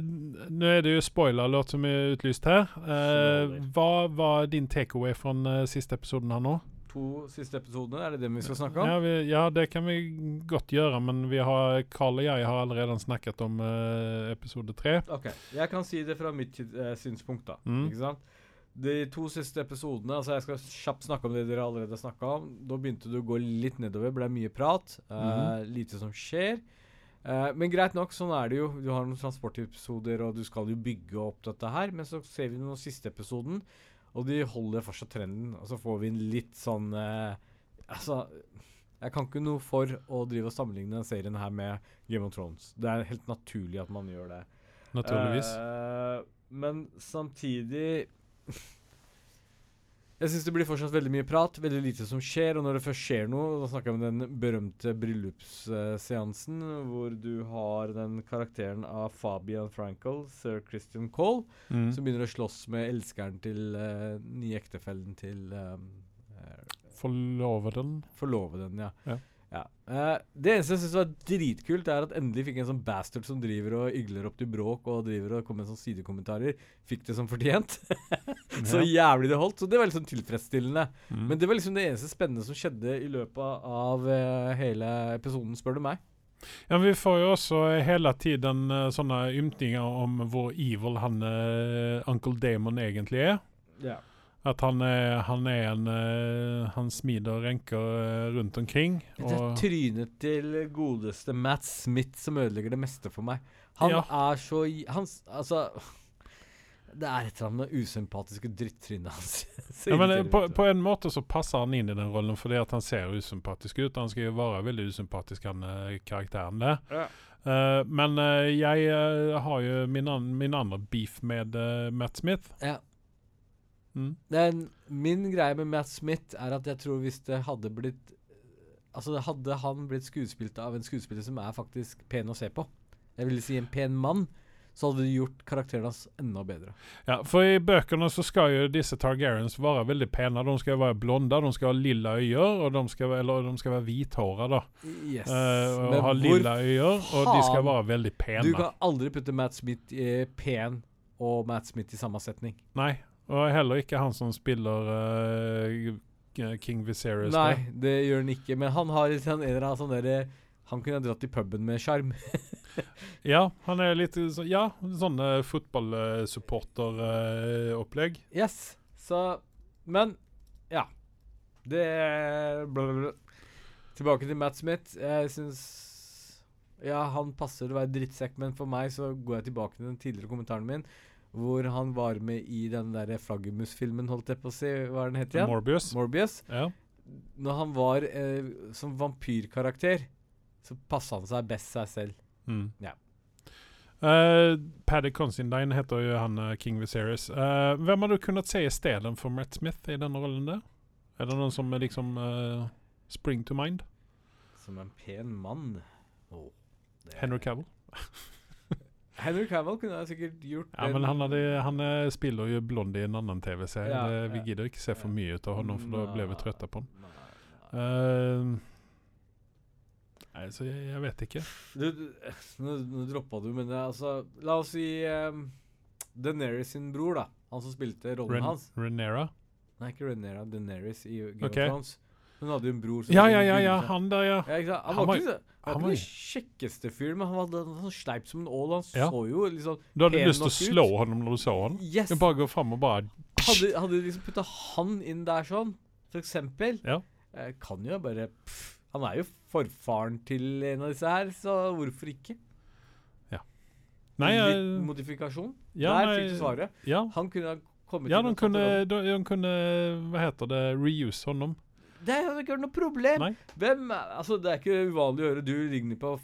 Nå er det jo spoiler-låt som er utlyst her. Eh, hva var din takeaway fra uh, siste episoden her nå? To siste episodene, er det det vi skal snakke om? Ja, vi, ja, det kan vi godt gjøre, men vi har, Carl og jeg har allerede snakket om eh, episode tre. Ok, Jeg kan si det fra mitt eh, synspunkt, da. Mm. Ikke sant? De to siste episodene altså Jeg skal kjapt snakke om det dere allerede har snakka om. Da begynte du å gå litt nedover. Ble mye prat. eh, Mhm. Lite som skjer. Eh, men greit nok, sånn er det jo. Du har noen transportepisoder, og du skal jo bygge opp dette her. Men så ser vi den siste episoden, og de holder fortsatt trenden. Og så får vi en litt sånn uh, Altså Jeg kan ikke noe for å drive og sammenligne den serien her med Game of Thrones. Det er helt naturlig at man gjør det. Naturligvis. Uh, men samtidig Jeg syns det blir fortsatt veldig mye prat, veldig lite som skjer. Og når det først skjer noe, da snakker jeg om den berømte bryllupsseansen, hvor du har den karakteren av Fabian Frankel, sir Christian Cole, Mm. som begynner å slåss med elskeren til uh, nye ektefellen til um, Forloveden. Forloveden, ja. Ja. Ja. Uh, det eneste jeg syns var dritkult, er at endelig fikk en sånn bastard som driver og ygler opp til bråk og driver og kommer med sånne sidekommentarer. Fikk det som fortjent. så jævlig det holdt. Så det var liksom tilfredsstillende. Mm. Men det var liksom det eneste spennende som skjedde i løpet av uh, hele episoden, spør du meg. Ja, men vi får jo også hele tiden uh, sånne ymtinger om hvor evil han Uncle Damon egentlig er. Ja. At han er, han er en eh, Han smider renker eh, rundt omkring. Det er trynet til godeste Matt Smith som ødelegger det meste for meg. Han Ja. er så Han Altså Det er et eller annet med usympatiske drittrynet hans. Ja, men eh, på, på en måte så passer han inn i den rollen fordi at han ser usympatisk ut. Han skal jo være veldig usympatisk, han karakteren der. Ja. Uh, men uh, jeg har jo min, an min andre beef med Matt Smith. Ja. Mm. Den, min greie med Matt Smith er at jeg tror hvis det hadde blitt Altså Hadde han blitt skuespilt av en skuespiller som er faktisk pen å se på, jeg vil si en pen mann, så hadde det gjort karakteren hans enda bedre. Ja, for i bøkene så skal jo disse Targaryens være veldig pene. De skal være blonde, de skal ha lilla øyne, og de skal, eller de skal være hvithåra, da. Yes. Uh, og Men ha lilla øyne, og de skal være veldig pene. Du kan aldri putte Matt Smith i pen og Matt Smith i samme setning. Nei, og heller ikke han som spiller uh, King Viserys. Nei, det gjør han ikke. Men han har en eller annen sånn derre Han kunne ha dratt i puben med sjarm. Ja, han er litt så, Ja, sånn uh, fotballsupporteropplegg. Yes. Så Men, ja. Det blablabla. Tilbake til Matt Smith. Jeg syns Ja, han passer å være drittsekk, men for meg så går jeg tilbake til den tidligere kommentaren min, hvor han var med i den der flaggermusfilmen, holdt jeg på å si. Hva er den heter igjen? Morbius. Morbius. ja. Når han var eh, som vampyrkarakter, så passa han seg best seg selv. Mm. Ja. Uh, Paddy Considine heter jo han eh, King Viserys. Uh, hvem har du kunnet se i stedet for Matt Smith i denne rollen der? Er det noen som liksom uh, spring to mind? Som en pen mann. Oh, Henry Cavill? Henry Cavill kunne sikkert gjort Ja, men han, hadde, han eh, spiller jo Blond i en annen TV-serie. Ja, vi ja. gidder ikke se for mye ut av honom, for da blir vi trøtte på ham. Nei, nei. Uh, nei, så jeg, jeg vet ikke. Du, du, nå, nå droppa du, men det, er altså La oss si um, Daenerys sin bror, da. Han som spilte rollen Ren, hans. Renera? Nei, ikke Renera. Daenerys i Game okay. of Thrones. Hun hadde jo en bror som Ja, ja, ja, ja, han der, ja. Ja? Han, Han var ikke, han han var den kjekkeste fyren, men han var sånn sleip som en ål. Han Ja. så jo liksom Du hadde lyst til å slå honom når du så ham? Yes! Du bare går fram og bare Hadde, hadde liksom putta han inn der sånn, for eksempel Ja. eh, Kan jo bare pff, Han er jo forfaren til en av disse her, så hvorfor ikke? Ja. Nei, Litt jeg, modifikasjon. ja, Der fikk du svaret. Ja, Han kunne ha kommet ja inn de, og tatt kunne, rollen. de, de kunne Hva heter det? Reuse honom. Det har ikke vært noe problem. Nei. Hvem Altså, det er ikke uvanlig å høre du ligner på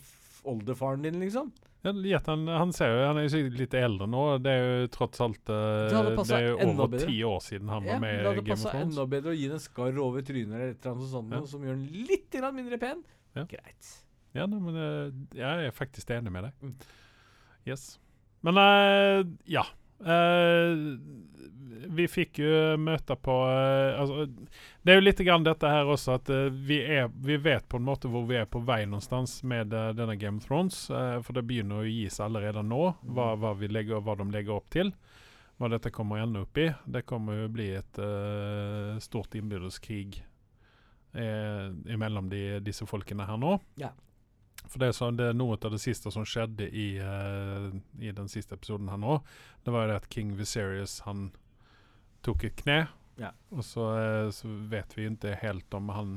oldefaren din, liksom. Ja, han, han ser jo Han er jo sikkert litt eldre nå. Det er jo trots alt uh, Det Det er jo over ti år siden han Ja, var med det i hadde Game of passa enda bedre å gi den skarr over trynet eller et eller annet sånt, Ja. som gjør den litt mindre pen. Ja. Greit. Ja, nei, men uh, jeg er faktisk enig med deg. Mm. Yes. Men uh, ja. Eh, vi fikk jo møte på uh, altså, Det er jo litt grann dette her også at uh, vi, er, vi vet på en måte hvor vi er på vei någonstans med uh, denne Game of Thrones. for det begynner å gi seg allerede nå, hva, hva, vi legger, hva de legger opp til. Hva dette kommer å ende opp i. Det kommer jo bli et stort innbyrdeskrig imellom de, disse folkene her nå. Ja. For det, så, det er noe av det siste som skjedde i, uh, i den siste episoden her nå. Det var jo det at King Viserys han tok et kne. Ja. Og så, uh, så vet vi ikke helt om han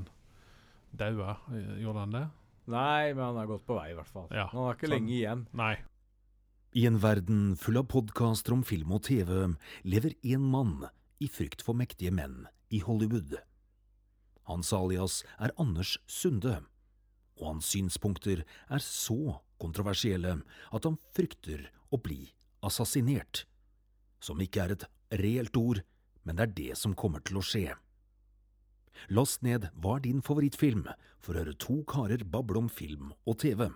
daua. Eh, Gjorde han det? Nei, men han er godt på vei, i hvert fall. Ja, Han har ikke så, lenge igjen. Nei. I en verden full av podkaster om film og TV lever én mann i frykt for mektige menn i Hollywood. Hans alias er Anders Sunde, og hans synspunkter er så kontroversielle at han frykter å bli assassinert, som ikke er et reelt ord, men det er det som kommer til å skje. Last ned Hva er din favorittfilm? for å høre to karer bable om film og TV.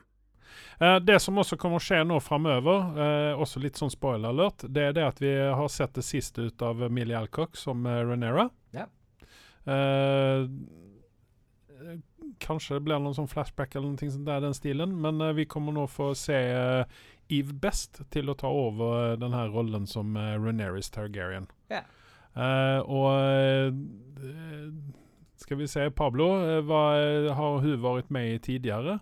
Eh, det som også kommer å skje nå framover, eh, også litt sånn spoiler alert, det er det at vi har sett det siste ut av Millie Alcock som eh, Renera. Ja. Eh, eh, kanskje det blir noen sånn flashback eller noe sånt der, den stilen, men eh, vi kommer nå få se eh, Eve Best til å ta over denne rollen som uh, Reneris Targaryen. Yeah. Eh, og eh, skal vi se, Pablo, eh, hva eh, har hun vært med i tidligere?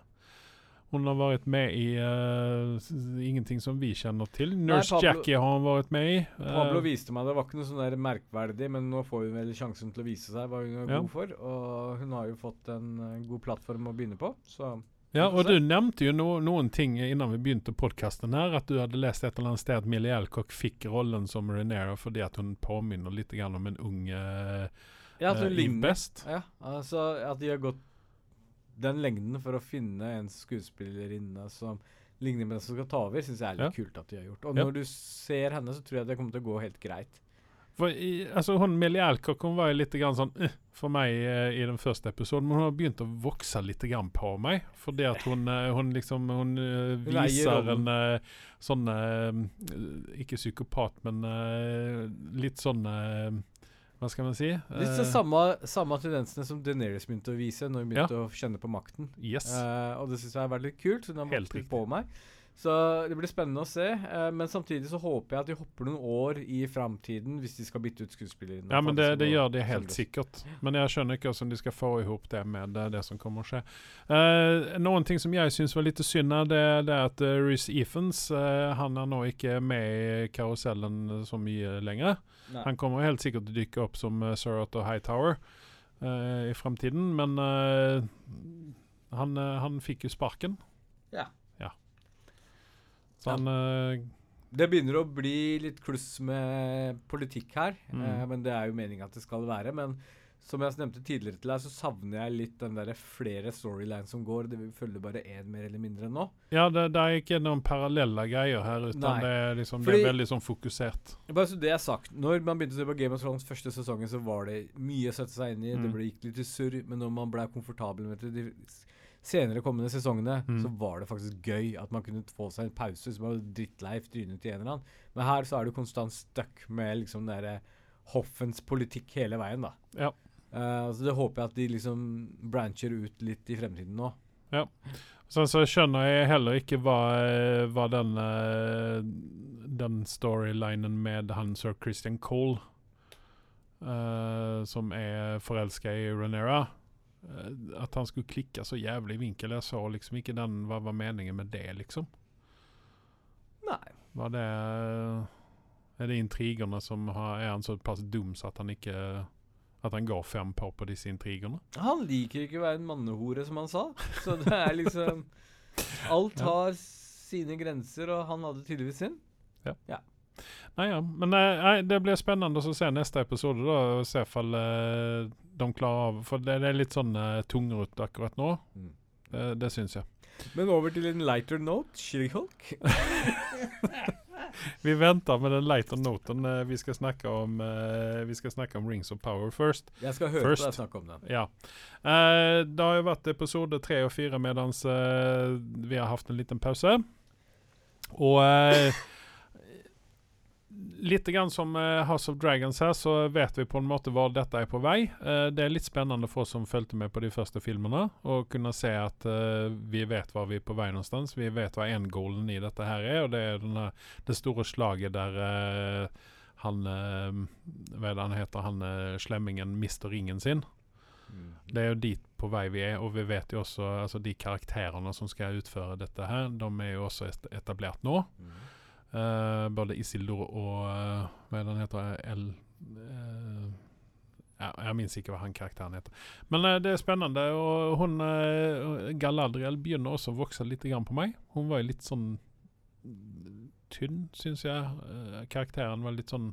Hun har vært med i uh, ingenting som vi kjenner til. Nurse Pablo- Jackie har hun vært med i. Eh, Pablo viste meg det var ikke noe sånn der merkverdig, men nå får hun vel sjansen til å vise seg hva hun er Ja. god for. Og hun har jo fått en eh, god plattform å begynne på, så ja, og du nevnte jo no, noen ting innan vi begynte podkasten her, at du hadde lest et eller annet sted at Millie Alcock fikk rollen som Renera fordi at hun påminner litt om en ung uh, Ja, at hun Ja, altså at de har gått den lengden for å finne en skuespillerinne som ligner med den som skal ta over, syns jeg er litt kult at de har gjort. Og Ja. når du ser henne, så tror jeg det kommer til å gå helt greit. For i, altså hun Millie Alcock hun var jo litt grann sånn eh, for meg eh, i den første episoden, men hun har begynt å vokse litt grann på meg. Fordi at hun, eh, hun liksom Hun eh, viser en eh, sånn eh, Ikke psykopat, men litt sånn Hva skal man si? Litt Eh, samme, samme tendensene som Deneris begynte å vise når hun begynte å kjenne på makten. Yes. Uh, og det syns jeg har vært litt kult. Hun har riktig. på meg. Så det blir spennende å se. eh, men samtidig så håper jeg at de hopper noen år i framtiden hvis de skal bytte ut skuespillere. Ja, men det, det gjør de helt sikkert. Men jeg skjønner ikke hvordan de skal få ihop det med det, det som kommer å skje. Uh, noen ting som jeg syns var litt synd, det, det er at uh, Reece Ephens eh, han er nå ikke med i karusellen så mye lenger. Nei. Han kommer helt sikkert til å dykke opp som uh, Sir Otto Hightower uh, i framtiden, men uh, han, han fikk jo sparken. Ja. Så Ja. han uh, Det begynner å bli litt kluss med politikk her, Mm. eh, men det er jo meninga at det skal være. Men som jeg nevnte tidligere til deg, så savner jeg litt den der flere storylines som går. Det vil følge bare én mer eller mindre nå. Ja, det, det er ikke noen parallelle greier her, utan Nei. det er, liksom, Fordi- det er veldig sånn fokusert. Bare så det er sagt. Når man begynte å se på Game of Thrones første sesongen, så var det mye å sette seg inn i. Det Mm. ble, gikk litt i surr, men når man ble komfortabel med det senere kommende sesongene, Mm. så var det faktisk gøy at man kunne få seg en pause som var drittlei trynet til en eller annen. Men her så er du konstant stuck med liksom den derre hoffens politikk hele veien, da. Ja. Uh, så det håper jeg at de liksom brancher ut litt i fremtiden nå. Sen så skjønner jeg heller ikke hva, eh, hva den, eh, den storylinen med han sir Christian Cole, Uh, som er forelska i Renera eh, At han skulle klikke så jævlig i vinkel. Jeg så liksom ikke den Hva var meningen med det, liksom? Nei. Var det Er det intrigene som har Er han såpass dum så at han ikke At han går fem på på disse intrigene? Han liker ikke å være en mannehore, som han sa. Så det er liksom Alt Ja. har sine grenser, og han hadde tydeligvis sin. Nei, ja. Men eh, nei, det blir spennende å se neste episode, da, og se om eh, de klarer av For det, det er litt sånn uh, tungrodd akkurat nå. Mm. Det, det syns jeg. Men over til en lighter note. She-Hulk. Vi venter med den lighter noten. eh, vi skal snakke om uh, Vi skal snakke om Rings of Power first. Jeg skal høre First. på deg snakke om den. Ja. Uh, det har jo vært episode tre og fire mens eh, vi har hatt en liten pause. Og eh, Litt grann som eh, House of Dragons her, så vet vi på en måte hvor dette er på vei. Eh, det er litt spennende for oss som fulgte med på de første filmene, å kunne se at eh, vi vet hvor vi er på vei någonstans. Vi vet hva endgoalen i dette her er, og det er denne, det store slaget der han Hva er det han heter? Han slemmingen mister ringen sin. Mm. Det er jo dit på vei vi er, og vi vet jo også altså de karakterene som skal utføre dette her, de er jo også etablert nå. Mm. Eh, både Isildur og uh, Hva er det han heter? El Uh, ja, Jeg minnes ikke hva han karakteren heter. Men det er spennende. Og hun uh, Galadriel begynner også å vokse litt grann på meg. Hun var jo litt sånn tynn, syns jeg. Karakteren var litt sånn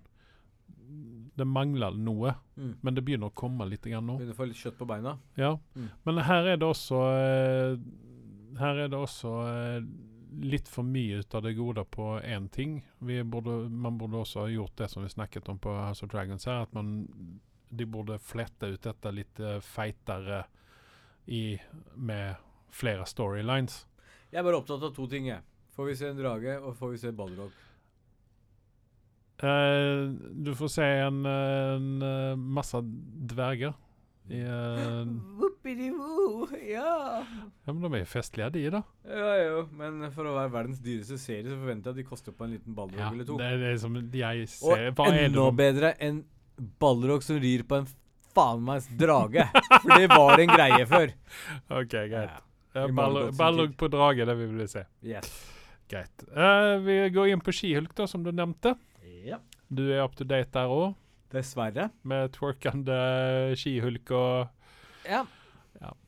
Det mangler noe, Mm. men det begynner å komme litt grann nå. Begynner å få litt kjøtt på beina. Ja, Mm. men her er det også Her er det også litt for mye ut av det gode på én ting. Vi burde, man burde også ha gjort det som vi snakket om på House of Dragons her, at man de burde flette ut dette litt eh, feitere i, med flere storylines. Jeg er bare opptatt av to ting, jeg. Får vi se en drage, og får vi se Balrog? Uh, du får se en, en eh, masse dverger. Eh, ja. ja, men de er jo festlige, de, da. Ja, jo, men for å være verdens dyreste serie, så forventer jeg at de koster på en liten Balrog Ja, eller to. det er det som jeg ser. Er enda bedre enn Balrog som rir på en faen meg drage. For det var en greie før. OK, greit. Ja. Ja, I Ball- Margot sin Ballog tid. på drage, det vi vil se. Yes. Greit. Uh, vi går inn på skihulk, da, som du nevnte. Ja. Du er up to date der òg, Dessverre. med twerkende skihulk og Ja.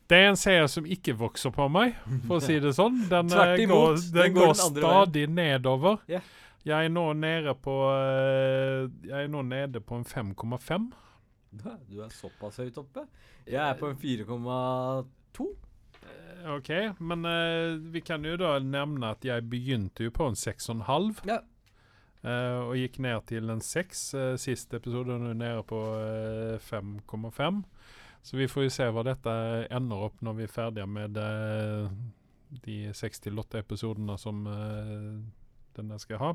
Det er en seier som ikke vokser på meg, for å si det sånn. Den, eh, Tvert imot, går, den den går går den stadig stadig nedover. Ja. Jeg er nå nede på eh, Jeg er nå nede på en 5,5. Du er såpass høyt oppe. Jeg er på en 4,2. Eh, OK, men uh, vi kan jo da nevne at jeg begynte jo på en 6,5. Ja. Eh, og gikk ned til en 6 uh, sist episode, nå er nede på eh, 5,5. Så vi får jo se hva dette ender opp når vi er ferdige med uh, de 68 episodene som denne skal ha.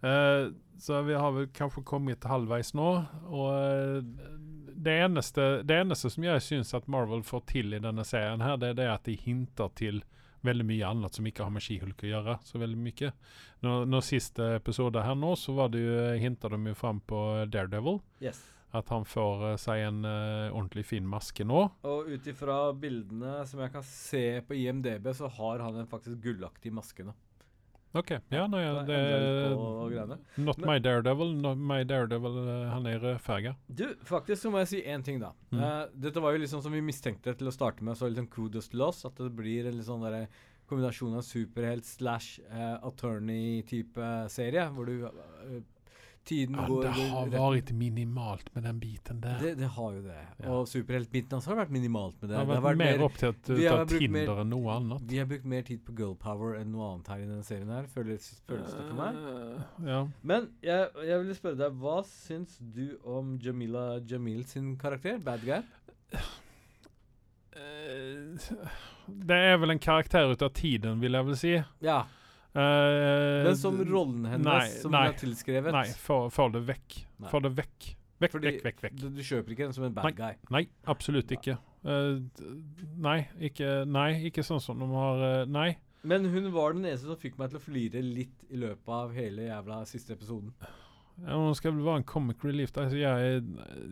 Eh, så vi har vel kanskje kommet halvveis nå. Og det eneste, det eneste som jeg syns at Marvel får til i denne serien, her, det er det at de hinter til veldig mye annet som ikke har med Skihulk å gjøre. så veldig mye. Når, når siste episode her nå, så var det jo, hinta de jo fram på Daredevil. Yes. At han får uh, seg en uh, ordentlig fin maske nå. Og ut ifra bildene som jeg kan se på IMDb, så har han en faktisk gullaktig maske nå. OK. Ja, nei, ja, det greiene. Not Men- my Daredevil. Not my Daredevil, eh, han er rødfarga. Du, faktisk så må jeg si én ting, da. Mm. Uh, dette var jo liksom som vi mistenkte til å starte med, så litt sånn kudos til oss. At det blir en litt sånn derre kombinasjon av superhelt slash uh, attorney-type serie, hvor du eh, Tiden Ja, går det har vært minimalt med den biten der. det, det har jo det. Ja. Og superheltbiten også har vært minimalt med det. det har Det vært mer mer- vi har av Tinder mer- enn noe annet. Vi har brukt mer tid på girl power enn noe annet her i denne serien her, føles, føles det for meg. Eh, Ja. Men jeg, jeg ville spørre deg, hva syns du om Jamila Jamil sin karakter? Bad guy? Eh, Det er vel en karakter ut av tiden, vil jeg vel si. Ja. Eh, Men som rollen hennes, nei, som nei, har tilskrevet Nei, få det vekk. Få det vekk. Vekk, Fordi vekk, vekk. vekk. Du, du kjøper ikke den som en bad guy. Nei, absolutt ikke. Uh, nei, ikke, nei, ikke sånn som de har uh, Nei. Men hun var den eneste som fikk meg til å flire litt i løpet av hele jævla siste episoden. Ja, Hun skal vel være en comic relief. Altså, jeg,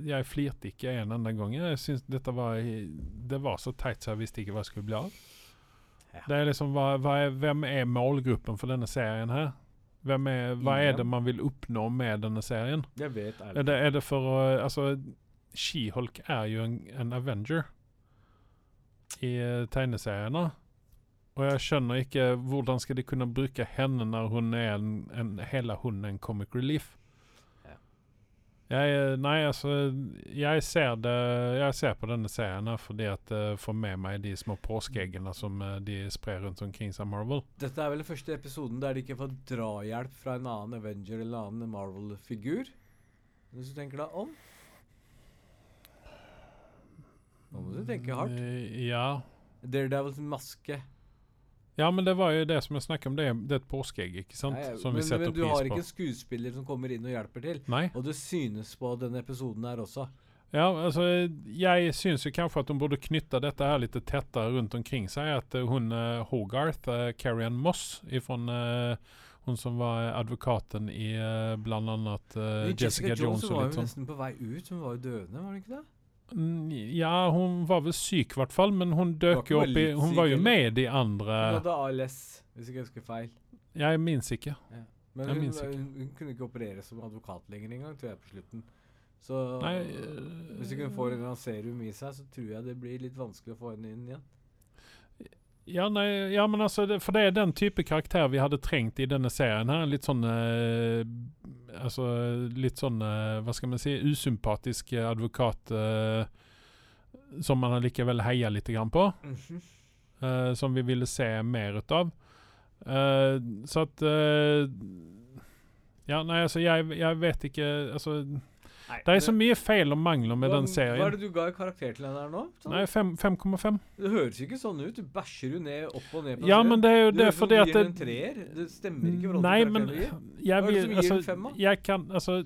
jeg flirte ikke en enda gang. Jeg synes dette var Det var så teit så jeg visste ikke hva jeg skulle bli av. Ja. Det er liksom, hva, hva er, Hvem er målgruppen for denne serien her? Hvem er, hva er det man vil oppnå med denne serien? Jeg vet Er ærlig. det, er det for å Altså, She-Hulk er jo en, en Avenger i eh, tegneseriene. Og jeg skjønner ikke hvordan skal de kunne bruke henne når hun er en, en hele hun er en comic relief. Jeg, eh, nei, altså Jeg ser det Jeg ser på denne serien fordi at det får med meg de små påskeeggene som eh, de sprer rundt omkring seg Marvel. Dette er vel den første episoden der de ikke får drahjelp fra en annen Avenger eller annen Marvel-figur. Hvis du tenker deg om. Nå må du tenke hardt. Eh, Ja. Daredevil maske. Ja, men det var jo det som jeg snakket om. Det er, det er et påskeegg, ikke sant? Nei, som men, vi setter men du har ikke en skuespiller som kommer inn og hjelper til. Nei. Og det synes på denne episoden her også. Ja, altså jeg syns jo kanskje at hun burde knytte dette her litt tettere rundt omkring seg. At eh, hun uh, Hogarth, uh, Carrie Ann Moss, ifrån, uh, hun som var advokaten i uh, blant annet Jessica, Men Jessica, Jones hun og var jo sånn. nesten på vei ut. Hun var jo døende, var hun ikke det? Ja, hun var vel syk i hvert fall, men hun døk jo opp i Hun var jo med i de andre Hun hadde ALS, hvis jeg husker feil. Jeg minnes ikke. Men hun, hun, hun kunne ikke operere som advokat lenger engang, tror jeg, på slutten. Så Nei, hvis ikke hun får en serum i seg, så tror jeg det blir litt vanskelig å få henne inn igjen. Ja, nei, ja, men altså, det, for det er den type karakter vi hadde trengt i denne serien her. Litt sånn eh, Altså litt sånn eh, Hva skal man si Usympatisk advokat eh, som man likevel heier litt grann på. Uh, som vi ville se mer ut av. Uh, så at uh, Ja, nei, altså, jeg, jeg vet ikke Altså Det er så mye feil og mangler med hva, den Hva er det du ga i karakter til henne her nå? Sånn? Nei, 5,5. Det høres ikke sånn ut. Du bæsjer jo ned opp og ned på Ja, den. men det er jo det, det fordi at det, en treer. Det stemmer ikke Nei, men jeg Hva er det som gir en altså, femma? Jeg kan altså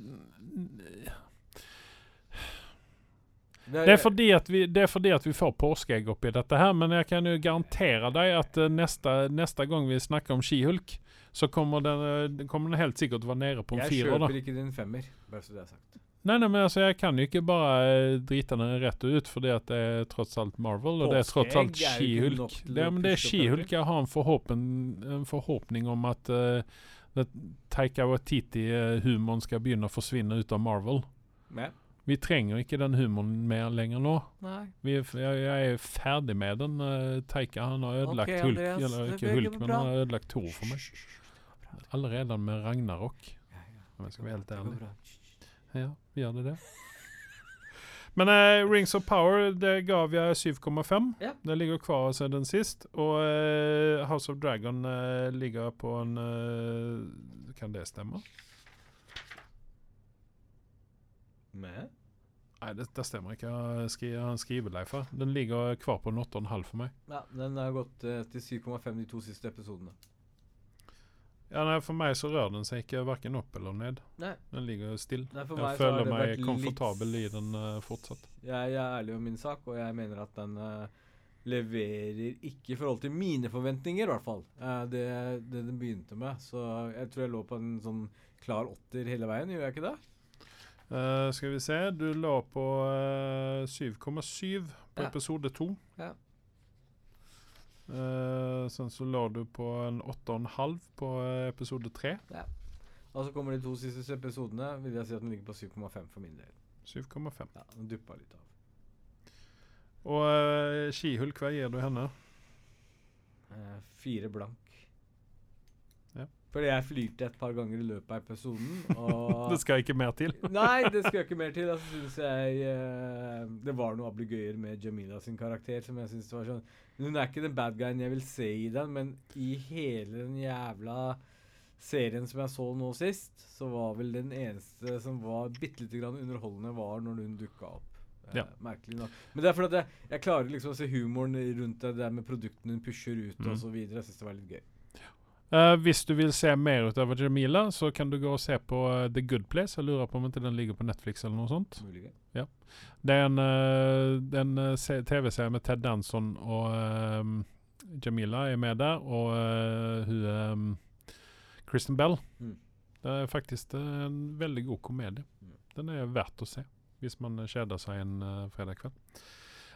Det er, fordi at vi, det er fordi at vi får påskeegg oppi dette her, men jeg kan jo garantere deg at eh, neste, neste gang vi snakker om skihulk, så kommer den, eh, kommer den helt sikkert være nede på en Jeg kjøper da. ikke din femmer, bare så det er sagt. Nei, nei, men altså, jeg kan jo ikke bare eh, drite den rett ut, fordi at det er tross alt Marvel, og det er tross alt skihulk. Det, men det er skihulk. Jeg har en, forhåpen, en forhåpning om at uh, Taika Watiti-humoren skal begynne å forsvinne ut av Marvel. Men, Vi trenger ikke den humoren mer lenger nå. nei. Vi jeg, jeg er ferdig med den. Uh, Taika han har ødelagt okay, Hulk, Andreas, eller ikke Hulk, men han har ødelagt Thor for meg. Allerede med Ragnarok. Ja, ja. Om jeg skal være helt ærlig. Ja, vi gjør det det. Men eh, Rings of Power det gav jeg 7,5. Ja. Det ligger kvar siden sist. Og eh, House of Dragon eh, ligger på en eh, Kan det stemme? Med? Nei, det, det stemmer ikke. Jeg har en skriveleif her. Den ligger kvar på en 8,5 for meg. Ja, den har gått eh, til 7,5 de to siste episodene. Ja, nei, For meg så rører den seg ikke verken opp eller ned. Nei. Den ligger stille. Jeg føler meg litt- komfortabel i den uh, fortsatt. Jeg, jeg er ærlig om min sak, og jeg mener at den uh, leverer ikke i forhold til mine forventninger, i hvert fall. Uh, det, det den begynte med. Så jeg tror jeg lå på en sånn klar åtter hele veien, gjør jeg ikke det? Skal vi se, du lå på eh, 7,7 på Ja. episode 2. Ja. Eh, sen så lå du på en 8,5 på episode episode 3. Og så kommer de to siste episodene, vil jeg si at den ligger på 7,5 for min del. 7,5. Ja, Den duppa litt av. Og uh, Skihulk, hva gir du henne? Uh, fire blank. Fordi jeg flirte et par ganger i løpet av episoden, Det skal ikke mer til. Nei, det skal ikke mer til. Altså, synes jeg uh, Det var noe ablegøyer med Jamila sin karakter som jeg synes var sånn Hun er ikke den bad guyen jeg vil se i den, men i hele den jævla serien som jeg så nå sist, så var vel den eneste som var bitte lite grann underholdende, var når hun dukka opp. Eh, Ja. Merkelig nok. Men det er fordi jeg, jeg klarer liksom å se humoren rundt det der med produktene hun pusher ut Mm. videre. Jeg syns det var litt gøy. Eh, hvis du vil se mer utover Jamila, så kan du gå og se på uh, The Good Place. Jeg lurer på om ikke den ligger på Netflix eller noe sånt. Ja. Det er en, uh, en TV-serie med Ted Danson og Jamila er med der, og hun um, Kristen Bell. Mm. Det er faktisk en veldig god komedie. Mm. Den er verdt å se hvis man kjeder seg en uh, fredag kveld.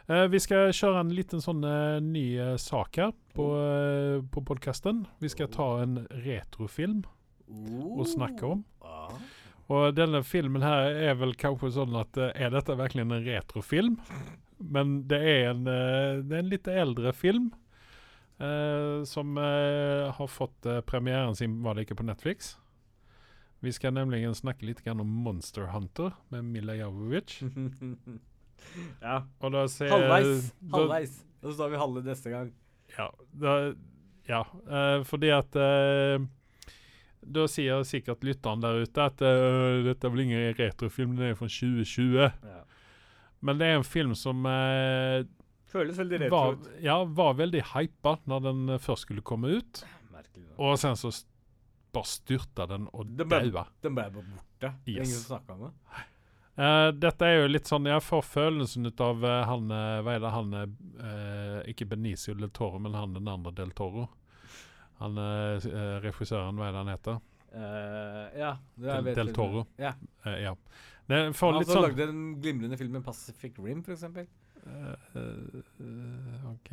Eh, vi skal kjøre en liten sånn eh, ny eh, sak her på, uh, på podkasten. Vi skal ta en retrofilm å snakke om. Og denne filmen her er vel kanskje sånn at Er dette virkelig en retrofilm? Men det er en, det er en litt eldre film. Uh, som uh, har fått uh, premieren sin, var det ikke på Netflix? Vi skal nemlig snakke litt om Monster Hunter med Mila Jovovich. ja. Og da ser Halvveis. da- Halvveis. Og så tar vi halve neste gang. Ja, da, ja Uh, fordi at uh, Da sier sikkert lytteren der ute at uh, dette er vel ingen retrofilm, den er fra 2020. Ja. Men det er en film som eh, Føles veldig retro var, ut. ja, var veldig hypa når den først skulle komme ut. Merkelig. Og sen så bare styrta den og daua. Den ble bare borte. Yes. Ingen som snakka om det. Eh, dette er jo litt sånn Jeg får følelsen ut av uh, han eh, Hva er det han uh, Ikke Benicio del Toro, men han den andre del Toro. Han regissøren, hva er det han heter? Ja. Det Del- Del. Toro. Ja. Ja. Det får Han litt sånn sånn lagde den glimrende filmen Pacific Rim. Eh, eh, OK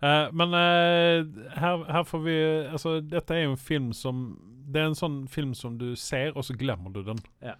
Uh, Men uh, her, her får vi Altså, dette er jo en film som Det er en sånn film som du ser, og så glemmer du den. Ja.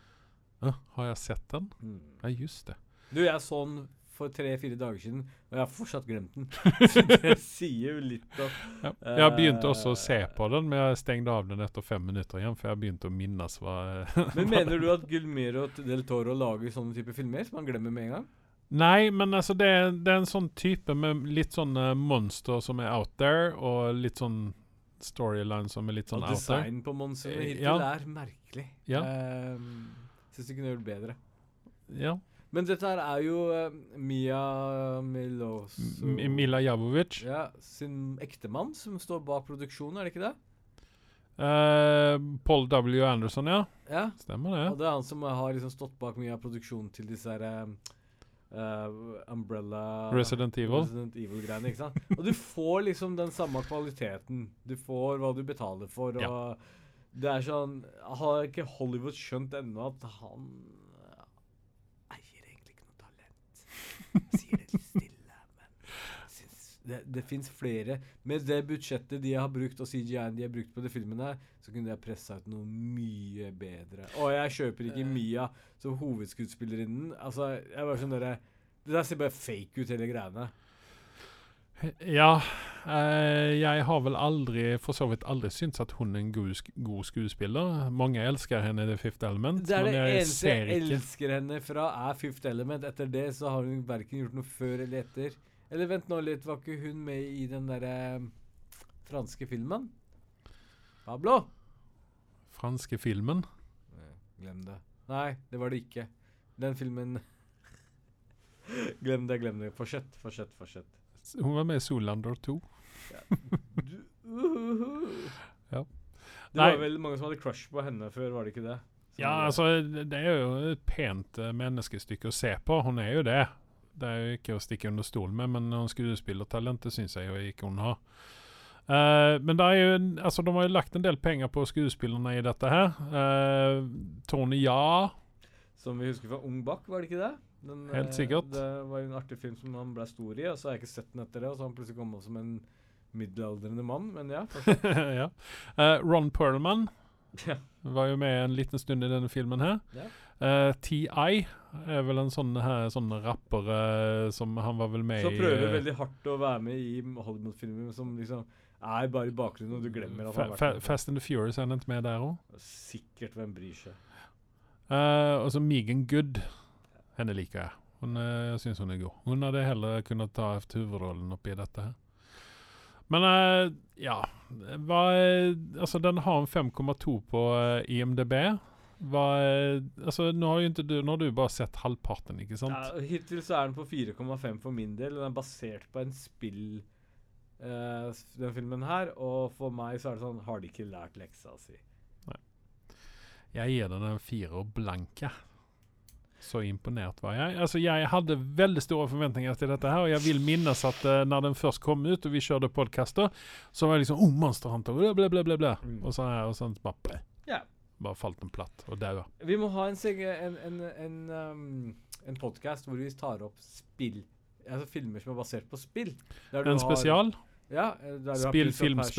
«Hæ, har jeg sett den? Mm. Ja, just det. Du, jeg så den for tre-fire dager siden, og jeg har fortsatt glemt den. Så det sier jo litt om Ja. Jeg har begynt også å se Eh, på den, men jeg stengte av den etter fem minutter igjen, for jeg har begynt å minnes hva Men mener du at Gulmiro del Toro lager sånne type filmer som man glemmer med en gang? Nei, men altså det, det er en sånn type med litt sånn eh, monster som er out there, og litt sånn storyline som er litt sånn Og out there. Og design på monstrene Eh, hittil ja. er merkelig. Ja. Um, Syns de kunne gjort bedre. Ja. Men dette her er jo uh, Mia Milos M- Mila Javovic. Ja, sin ektemann som står bak produksjonen, er det ikke det? Uh, Paul W. Anderson, ja. Ja. Stemmer det. Og det er han som har liksom stått bak mye av produksjonen til disse her eh, Umbrella Resident Evil. Resident Evil-greiene, ikke sant? Og du får liksom den samme kvaliteten. Du får hva du betaler for, og Ja. Det er sånn Har ikke Hollywood skjønt ennå at han eh, eier egentlig ikke noe talent? Sier det litt stille, men syns det, det fins flere. Med det budsjettet de har brukt, og CGI-en de har brukt på de filmene, så kunne de ha pressa ut noe mye bedre. Og jeg kjøper ikke Mia som hovedskuespillerinnen. Altså, jeg var sånn Det der ser bare fake ut, hele greiene. Ja, eh, jeg har vel aldri, for så vidt aldri syntes at hun er en god, sk god skuespiller. Mange elsker henne i The Fifth Element, Det er men det jeg eneste jeg elsker henne fra, er Fifth Element. Etter det så har hun verken gjort noe før eller etter. Eller vent nå litt, var ikke hun med i den derre franske filmen? Pablo? franske filmen. Glem det. Nei, det var det ikke. Den filmen Glem det, glem det. Fortsett, fortsett, fortsett. Hun var med i Zoolander 2. Du, uhuhu. Ja. Det Nei. var vel mange som hadde crush på henne før, var det ikke det? Som Ja, altså, det er jo et pent eh, menneskestykke å se på. Hun er jo det. Det er jo ikke å stikke under stolen med, men hun skuespillertalentet syns jeg jo ikke hun har. Uh, men det er jo, altså, de har jo lagt en del penger på skuespillerne i dette her. Uh, Tony Ja Som vi husker fra Ung Bak, var det ikke det? Den, Helt eh, sikkert. Det var jo en artig film som han ble stor i, og så har jeg ikke sett den etter det. Og så har han plutselig kommet som en middelaldrende mann, men ja. ja. Uh, Ron Perlman var jo med en liten stund i denne filmen her. Ja. Eh, T.I. er vel en sånn, her, Sånne rapper eh, som han var vel med Så Som prøver veldig hardt å være med i Hollywood-filmer som liksom er bare i bakgrunnen, og du glemmer at han har vært med. Fast and the Furious er ikke med der òg. Sikkert hvem bryr seg. Uh, og så Megan Good. Henne liker jeg. Hun, eh, jeg syns hun er god. Hun hadde heller kunnet ta hovedrollen oppi dette her. Men eh, ja hva, Altså, den har en 5,2 på eh, IMDb. Hva, altså, nå har du Nå har du bare sett halvparten, ikke sant? Ja, hittil så er den på 4,5 for min del, den er basert på en spill, uh, den filmen her. Og for meg så er det sånn Har de ikke lært leksa si? Jeg gir den en firer blank, jeg. Så imponert var jeg. Altså, jeg hadde veldig store forventninger til dette her, og jeg vil minnes at uh, når den først kom ut, og vi kjørte podcaster så var jeg liksom Oh, Monster Hunter, bla, bla, bla, bla. Mm. Og så sånn bare ble, Ja. Bare falt den platt og daua. Vi må ha en, en, en, en, um, en podkast hvor vi tar opp spill. Altså filmer som er basert på spill. En spesial? Ja, eh, har Spill, Prince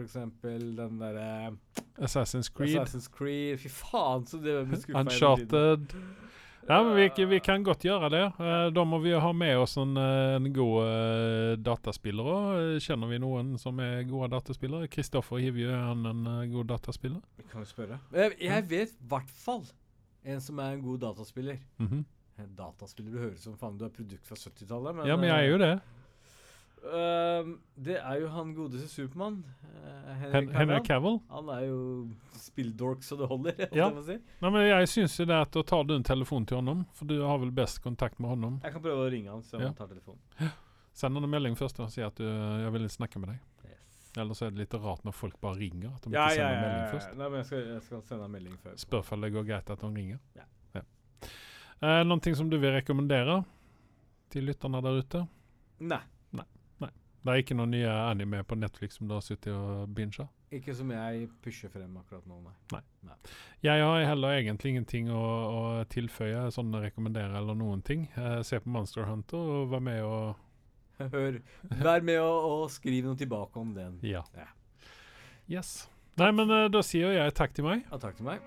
eksempel den derre Assassin's Creed? Assassin's Creed. Fy faen, så det ble skuffa Uncharted? Ja, men vi, vi kan godt gjøre det. Eh, da må vi ha med oss en, eh, en god dataspiller òg. Kjenner vi noen som er gode dataspillere? Kristoffer Hivju, er han en eh, god dataspiller? Vi kan jo spørre. Jeg, jeg vet i hvert fall en som er en god dataspiller. Mm En dataspiller, Du høres som faen du er produkt fra 70-tallet. Men, Ja, men jeg er jo det. Eh, det er jo han godeste Supermann. Uh, Hen Henry Cavill. Han er jo spilldork så det holder. Ja. si. Nei, men jeg syns det at å tar du en telefon til honom, for du har vel best kontakt med honom. Jeg kan prøve å ringe han, så Ja. han tar telefonen. Send han en melding først og si at du, jeg vil snakke med deg. Yes. Ellers er det litt rart når folk bare ringer. At de Ja, ikke ja, sender ja, en melding først. Nei, men jeg skal, jeg skal sende en melding før. Spør om det går greit at de ringer. Ja. Eh, Noe som du vil rekommendere til lytterne der ute? Nei. Det er ikke noen nye anime på Netflix som du har sittet og binga? Ikke som jeg pusher frem akkurat nå, nei. Jeg har heller egentlig ingenting å, å tilføye, sånn rekommendere eller noen ting. Eh, se på Monster Hunter og vær med og Hør. Vær med og, og skriv noe tilbake om den. Ja. Ja. Yes. Nei, men uh, da sier jeg takk til meg. Ja, takk til meg.